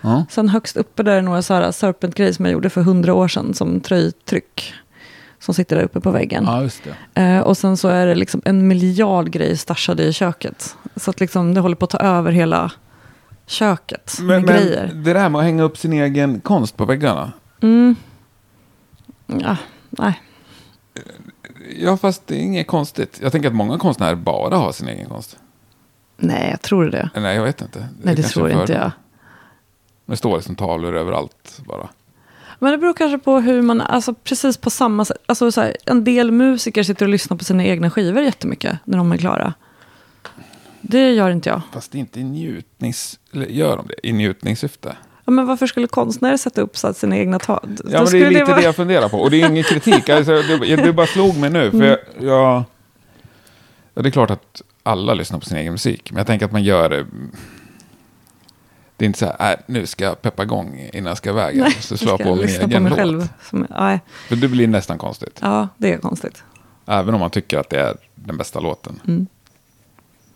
ja. Sen högst uppe där är några så här serpent-grejer som jag gjorde för hundra år sedan som tröjtryck. Som sitter där uppe på väggen. Ja, just det. Eh, och sen så är det liksom en miljard grejer stashade i köket. Så att liksom det håller på att ta över hela köket Men, med men grejer. det där med att hänga upp sin egen konst på väggarna. Mm. Ja, nej. Ja, fast det är inget konstigt. Jag tänker att många konstnärer bara har sin egen konst. nej, jag tror det. Nej, jag vet inte. Nej, det tror inte jag. Det står liksom tavlor överallt bara. Men det beror kanske på hur man, alltså precis på samma sätt. Alltså så här, en del musiker sitter och lyssnar på sina egna skivor jättemycket när de är klara. Det gör inte jag. Fast det är inte i njutnings... Eller gör de det? I njutningssyfte? Ja, men varför skulle konstnärer sätta upp så att sina egna tal? Ja, men det är lite det jag funderar på. Och det är ingen kritik. Alltså, det, det bara slog mig nu. För Mm. jag, jag, ja, det är klart att alla lyssnar på sin egen musik. Men jag tänker att man gör det... Det är inte så här, äh, nu ska jag peppa igång innan jag ska iväg. Nej, så jag slå ska på min egen på mig låt. själv. Som, nej, För det blir nästan konstigt. ja, det är konstigt. Även om man tycker att det är den bästa låten. Mm.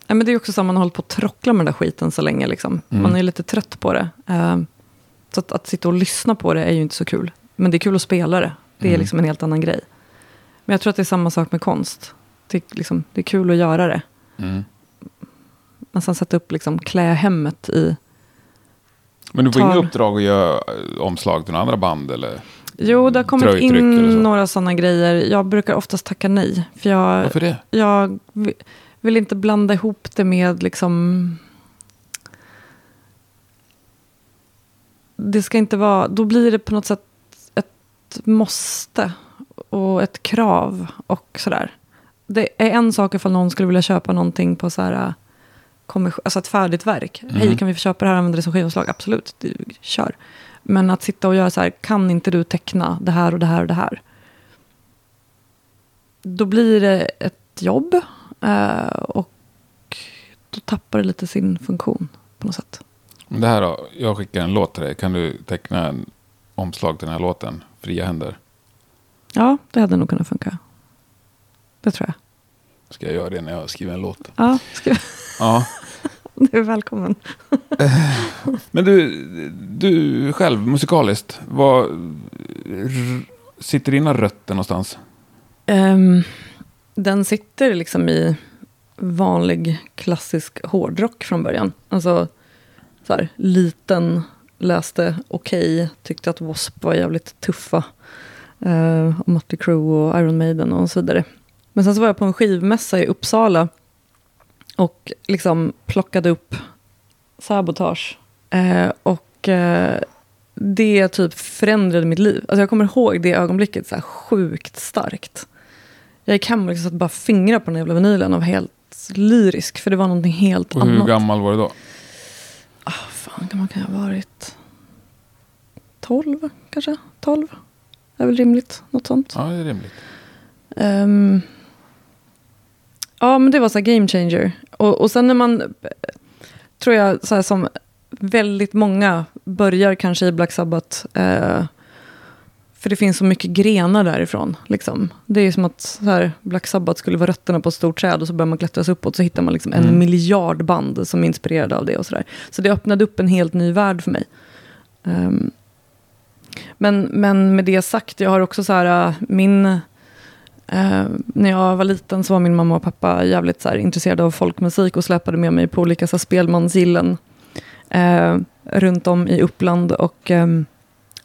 Ja, men det är också så att man har hållit på att trockla med den där skiten så länge. Liksom. Mm. Man är lite trött på det. Eh, så att, att sitta och lyssna på det är ju inte så kul. Men det är kul att spela det. Det är Mm. liksom en helt annan grej. Men jag tror att det är samma sak med konst. Det, är liksom, det är kul att göra det. Mm. Men sen sätta upp, liksom, klä hemmet i... Men du får Tar- inga uppdrag att göra eh, omslag till några andra band? Eller? Jo, det har kommit in några sådana grejer. Jag brukar oftast tacka nej. För jag, Varför det? jag vi- vill inte blanda ihop det med liksom... Det ska inte vara... Då blir det på något sätt ett måste och ett krav och sådär. Det är en sak ifall någon skulle vilja köpa någonting på så här... kommission- Alltså ett färdigt verk. Mhm. Hej, kan vi få köpa det här och använda det som skivomslag? Absolut, det, kör. Men att sitta och göra så här, kan inte du teckna det här och det här och det här? Då blir det ett jobb eh, och då tappar det lite sin funktion på något sätt. Det här då, jag skickar en låt till dig. Kan du teckna en omslag till den här låten? Fria händer. Ja, det hade nog kunnat funka. Det tror jag. Ska jag göra det när jag skriver en låt? Ja, skriv. Ja. du är välkommen. Men du, du själv musikaliskt, vad r- sitter dina rötter någonstans? Ehm, den sitter liksom i vanlig klassisk hårdrock från början. Alltså så här, liten, läste okej, tyckte att W.A.S.P. var jävligt tuffa. Uh, och Mötley Crüe och Iron Maiden och så vidare. Men sen så var jag på en skivmässa i Uppsala och liksom plockade upp Sabotage. Eh, och eh, det typ förändrade mitt liv. Alltså jag kommer ihåg det ögonblicket så sjukt starkt. Jag gick hem och liksom satt bara fingrar på den jävla vinylen och var helt lyrisk. För det var någonting helt Och hur annat. gammal var du då? Fan kan man kan ha varit? 12 kanske? 12? Det är väl rimligt. Något sånt. Ja, det är rimligt. Ehm, ja, men det var så här game changer. Och, och sen när man, tror jag, så här som väldigt många börjar kanske i Black Sabbath. Eh, för det finns så mycket grenar därifrån. Liksom. Det är som att så här, Black Sabbath skulle vara rötterna på ett stort träd och så börjar man klättra sig uppåt så hittar man liksom en Mm. miljard band som är inspirerade av det. och Så, där. så det öppnade upp en helt ny värld för mig. Ehm, men, men med det sagt, jag har också så här, äh, min... eh, när jag var liten så var min mamma och pappa jävligt så här, intresserade av folkmusik och släpade med mig på olika så här, spelmansgillen eh, runt om i Uppland. Och, ehm,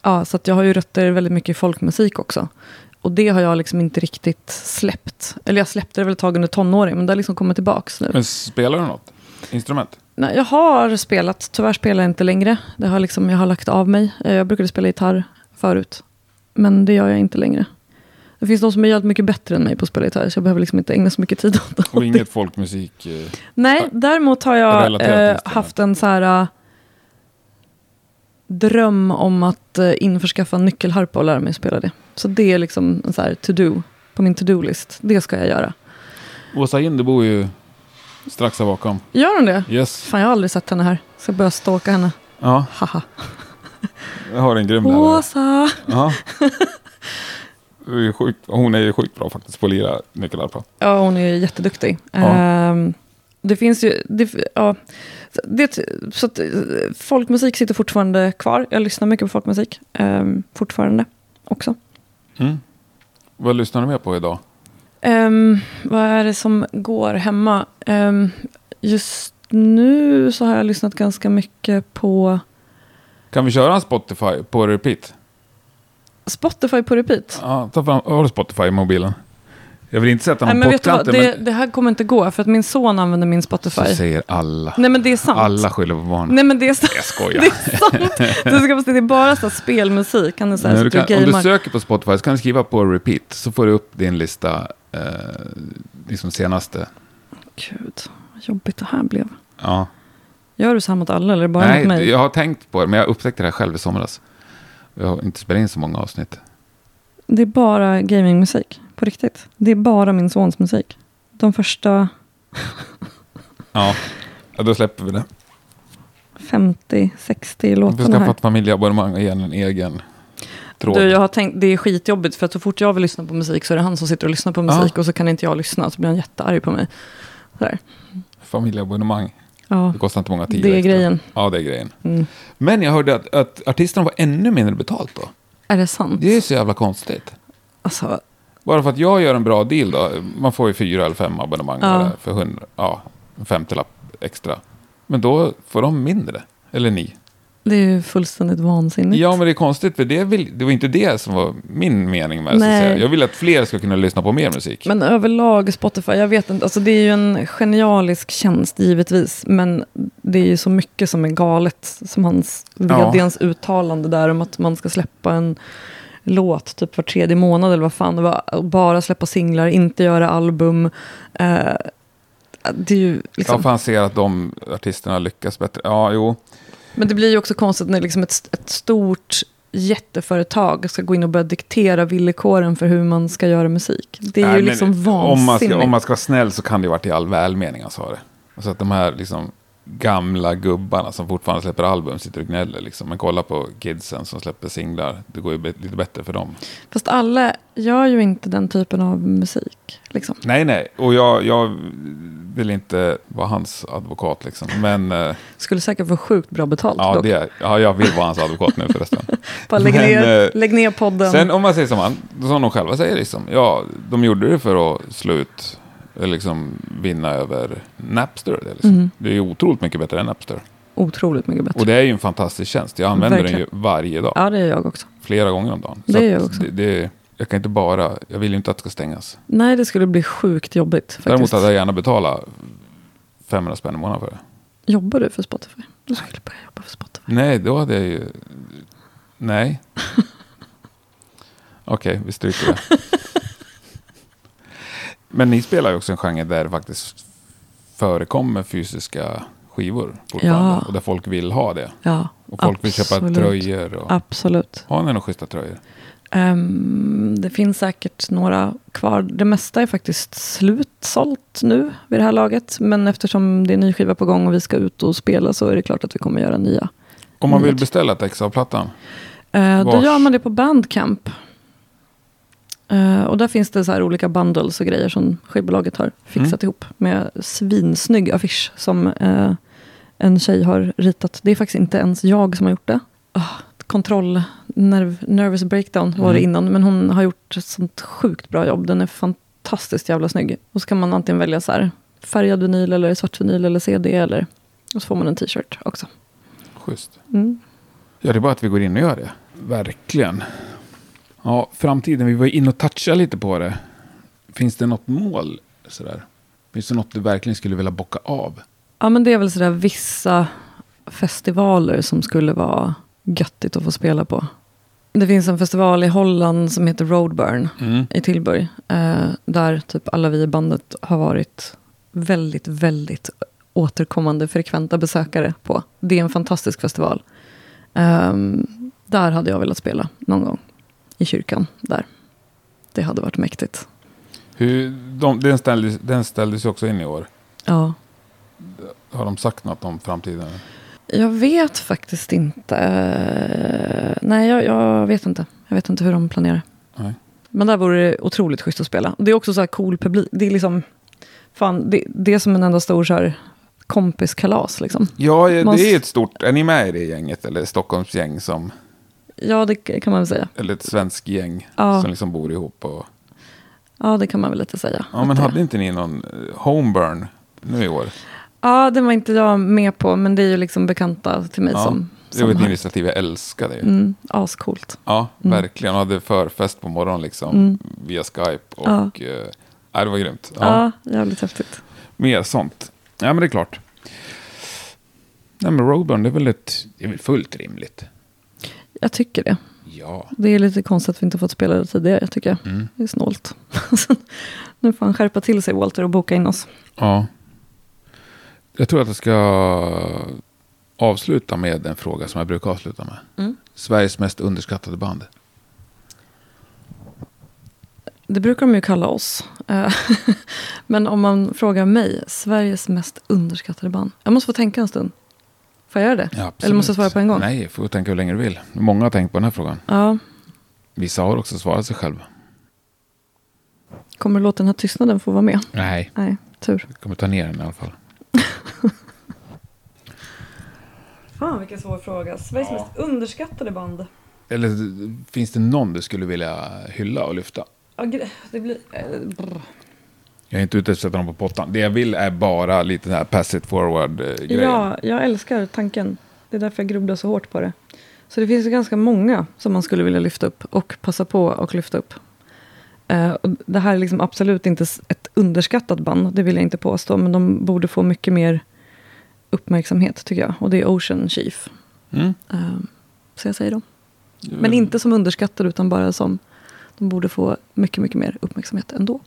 ja, så att jag har ju rötter väldigt mycket i folkmusik också. Och det har jag liksom inte riktigt släppt. Eller jag släppte det väl ett tag under tonåring, men det har liksom kommit tillbaks nu. Men spelar du något? Instrument? Nej, jag har spelat, tyvärr spelar jag inte längre. Det har liksom, jag har lagt av mig. Eh, Jag brukade spela gitarr förut. Men det gör jag inte längre. Det finns de som är jävligt mycket bättre än mig på att spela gitarr. Så jag behöver liksom inte ägna så mycket tid åt det. Och inget folkmusik? eh, Nej, däremot har jag eh, haft en så här eh, dröm om att eh, införskaffa en nyckelharpa och lära mig spela det. Så det är liksom en så här to-do på min to-do-list. Det ska jag göra. Åsa Inde bor ju strax här bakom. Gör hon det? Yes. Fan, jag har aldrig sett henne här. Ska börja stalka henne. Ja, Haha. jag har en grym lärare. Åsa! Ja. Ju Hon är ju sjukt bra faktiskt på att lira nyckelharpa. Ja, hon är jätteduktig. Ja. Ehm, det finns ju... Det, ja, det, så att, eh, folkmusik sitter fortfarande kvar. Jag lyssnar mycket på folkmusik. ehm, fortfarande också. Mm. Vad lyssnar du mer på idag? Ehm, vad är det som går hemma? Ehm, just nu så har jag lyssnat ganska mycket på Kan vi köra en Spotify på repeat? Spotify på repeat. Ja, ta fram, har du Spotify i mobilen? Jag vill inte sätta Nej, någon men vet du vad? pottkanter, Det, men det här kommer inte gå, för att min son använder min så Spotify. säger alla. Nej, men det är sant. Alla skyller på barnen. Nej, men det är sant. Jag skojar. Det är sant. Du ska se, det är bara så spelmusik. Han är så här, Men du så kan, du om du söker på Spotify så kan du skriva på repeat. Så får du upp din lista, eh, liksom senaste. Gud, vad jobbigt det här blev. Ja. Gör du så här mot alla eller bara Nej, mot mig? jag har tänkt på det, men jag upptäckte det här själv i somras. Jag har inte spelat in så många avsnitt. Det är bara gamingmusik, på riktigt. Det är bara min sons musik. De första Ja, ja då släpper vi det. 50-60 Vi får låtarna här. ett familjeabonnemang och ge en egen tråd. Du, jag har tänkt, det är skitjobbigt för att så fort jag vill lyssna på musik så är det han som sitter och lyssnar på musik och så kan inte jag lyssna. Så blir han jättearg på mig. Sådär. Familjeabonnemang. Ja, Det kostar inte många tio det är extra. grejen. Ja, det är grejen. Mm. Men jag hörde att, att artisterna var ännu mindre betalt då. Är det sant? Det är så jävla konstigt. Alltså, Bara för att jag gör en bra deal då. Man får ju fyra eller fem abonnemang Ja. för hundra, ja, en femtiolapp extra. Men då får de mindre. Eller ni. det är ju fullständigt vansinnigt. Ja, men det är konstigt. För det, vill, det var inte det som var min mening med det. Jag vill att fler ska kunna lyssna på mer musik. Men överlag Spotify, jag vet inte, alltså det är ju en genialisk tjänst givetvis, men det är ju så mycket som är galet, som hans Ja. vdns uttalande där om att man ska släppa en låt typ var tredje månad eller vad fan det var, bara släppa singlar, inte göra album. Eh, det är ju Ja, liksom, för han ser att de artisterna lyckas bättre. Ja, jo. Men det blir ju också konstigt när liksom ett, ett stort jätteföretag ska gå in och börja diktera villkoren för hur man ska göra musik. Det är Nej, ju liksom om man, vansinnigt. ska, om man ska vara snäll så kan det ju varit i all välmening han sa det. Alltså att de här liksom gamla gubbarna som fortfarande släpper album sitter och gnäller. Liksom. Men kolla på kidsen som släpper singlar. Det går ju lite bättre för dem. Fast alla gör ju inte den typen av musik. Liksom. Nej, nej. Och jag, jag vill inte vara hans advokat liksom. Men eh, Skulle säkert få sjukt bra betalt ja, dock. det, ja, jag vill vara hans advokat nu förresten. Bara lägg, Men, ner, eh, lägg ner podden. Sen om man säger som han, som de själva säger liksom. Ja, de gjorde det för att slå ut, liksom vinna över Napster. Det, liksom. Mhm. det är otroligt mycket bättre än Napster. Otroligt mycket bättre. Och det är ju en fantastisk tjänst. Jag använder Verkligen. den ju varje dag. Ja, det är jag också. Flera gånger om dagen. Det är jag också. Det, det, jag kan inte bara, jag vill ju inte att det ska stängas. Nej, det skulle bli sjukt jobbigt faktiskt. Däremot hade jag gärna betala 500 spänn i månaden för det. Jobbar du för Spotify? Du skulle börja jobba för Spotify. Nej, då hade jag ju... Nej. Okej, vi stryker det. Men ni spelar ju också en genre där det faktiskt förekommer fysiska skivor fortfarande. Ja. Och där folk vill ha det. Ja, Och folk vill köpa absolut. tröjor. Och... Absolut. Har ni några schyssta tröjor? Ehm, det finns säkert några kvar. Det mesta är faktiskt slutsålt nu vid det här laget. Men eftersom det är en ny skiva på gång och vi ska ut och spela så är det klart att vi kommer göra nya. Om man vill beställa ett ex av plattan. Eh, då gör man det på Bandcamp. Eh, och där finns det så här olika bundles och grejer som skivbolaget har fixat ihop. Med svinsnygg affisch som eh, en tjej har ritat. Det är faktiskt inte ens jag som har gjort det. Oh, kontroll, nerv, nervous breakdown var det Mm. innan. Men hon har gjort ett sånt sjukt bra jobb. Den är fantastiskt jävla snygg. Och så kan man antingen välja så här färgad vinyl eller svart vinyl eller CD. Eller, och så får man en t-shirt också. Schysst. Mm. Ja, det är bara att vi går in och gör det. Verkligen. Ja, framtiden. Vi var inne och touchade lite på det. Finns det något mål? Sådär? Finns det något du verkligen skulle vilja bocka av? Ja, men det är väl sådär vissa festivaler som skulle vara göttigt att få spela på. Det finns en festival i Holland som heter Roadburn Mm. i Tillberg. Eh, där typ alla vi i bandet har varit väldigt, väldigt återkommande frekventa besökare på. Det är en fantastisk festival. Ehm, där hade jag velat spela någon gång. I kyrkan där. Det hade varit mäktigt. Hur, de, den, ställdes, den ställdes också in i år. Ja, Har de sagt något om framtiden? Jag vet faktiskt inte. Nej, jag, jag vet inte. Jag vet inte hur de planerar. Nej. Men där vore det otroligt schysst att spela. Det är också så här cool publik. Det är liksom... Fan, det, det är som en enda stor så här, kompiskalas liksom. Ja, det Man- är ett stort... Är ni med i det gänget? Eller Stockholms gäng som... Ja, det kan man väl säga. Eller ett svenskt gäng Ja. som liksom bor ihop. Och, Ja, det kan man väl lite säga. ja, men Att det- hade inte ni någon eh, homeburn nu i år? Ja, det var inte jag med på, men det är ju liksom bekanta till mig Ja, som... Det var ett initiativ jag älskade. ju. Mm, ascoolt. Ja, Mm. verkligen. Och hade förfest på morgonen liksom. Mm. Via Skype. Och, Ja. eh, det var grymt. Ja, Ja, jävligt häftigt. Mer sånt. Ja, men det är klart. Nej, men Roburn, det är väl, ett, det är väl fullt rimligt. Jag tycker det. Ja. Det är lite konstigt att vi inte fått spela det tidigare, tycker jag. Mm. Det är snålt. nu får han skärpa till sig, Walter, och boka in oss. Ja. Jag tror att jag ska avsluta med en fråga som jag brukar avsluta med. Mm. Sveriges mest underskattade band. Det brukar de ju kalla oss. Eh, Men om man frågar mig, Sveriges mest underskattade band. Jag måste få tänka en stund. Får jag göra det? Ja. Eller måste jag svara på en gång? Nej, får tänka hur länge du vill. Många har tänkt på den här frågan. Ja. Vissa har också svarat sig själva. Kommer du låta den här tystnaden få vara med? Nej, Nej, tur. jag kommer ta ner den i alla fall. Fan vilken svår fråga. Sveriges Ja. mest underskattade band. Eller finns det någon du skulle vilja hylla och lyfta? Ja, det blir... brr. Jag är inte ute efter att sätta dem på pottan. Det jag vill är bara lite den här pass it forward-grejen. Ja, jag älskar tanken. Det är därför jag grubblar så hårt på det. Så det finns ganska många som man skulle vilja lyfta upp och passa på och lyfta upp. Eh, och det här är liksom absolut inte ett underskattat band, det vill jag inte påstå, men de borde få mycket mer uppmärksamhet tycker jag. Och det är Ocean Chief. Mm. Eh, så jag säger dem. Men inte som underskattade utan bara som de borde få mycket, mycket mer uppmärksamhet ändå.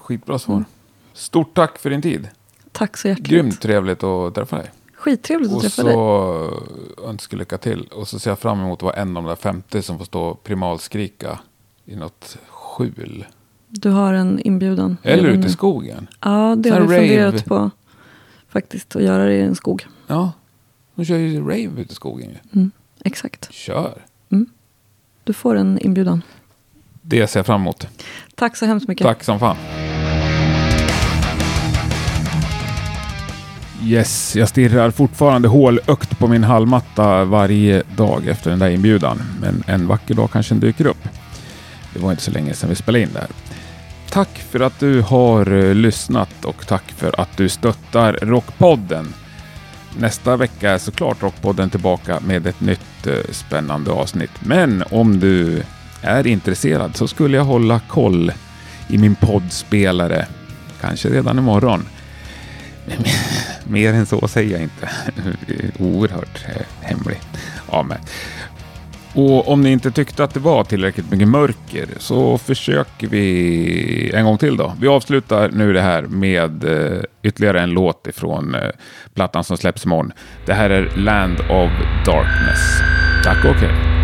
Skitbra svar. Mm. Stort tack för din tid. Tack så hjärtligt. Grymt trevligt att träffa dig. Skittrevligt att Och träffa dig. så önskar lycka till. Och så ser jag fram emot att vara en av de där 50 som får stå och primalskrika i något skjul. Du har en inbjudan. Eller ute i skogen. Ja, det har vi funderat på. Faktiskt, att göra det i en skog. Ja, de kör ju rave ute i skogen. ju. Mm, exakt. Kör. Du får en inbjudan. Det ser jag fram emot. Tack så hemskt mycket. Tack som fan. Yes, jag stirrar fortfarande hålökt på min hallmatta varje dag efter den där inbjudan. Men en vacker dag kanske den dyker upp. Det var inte så länge sedan vi spelade in det här. Tack för att du har eh, lyssnat och tack för att du stöttar Rockpodden. Nästa vecka är såklart Rockpodden tillbaka med ett nytt eh, spännande avsnitt. Men om du är intresserad så skulle jag hålla koll i min poddspelare. Kanske redan imorgon. Mer än så säger jag inte. Oerhört eh, hemlig av mig. Och om ni inte tyckte att det var tillräckligt mycket mörker så försöker vi en gång till då. Vi avslutar nu det här med eh, ytterligare en låt ifrån eh, plattan som släpps imorgon. Det här är Land of Darkness. Tack och hej.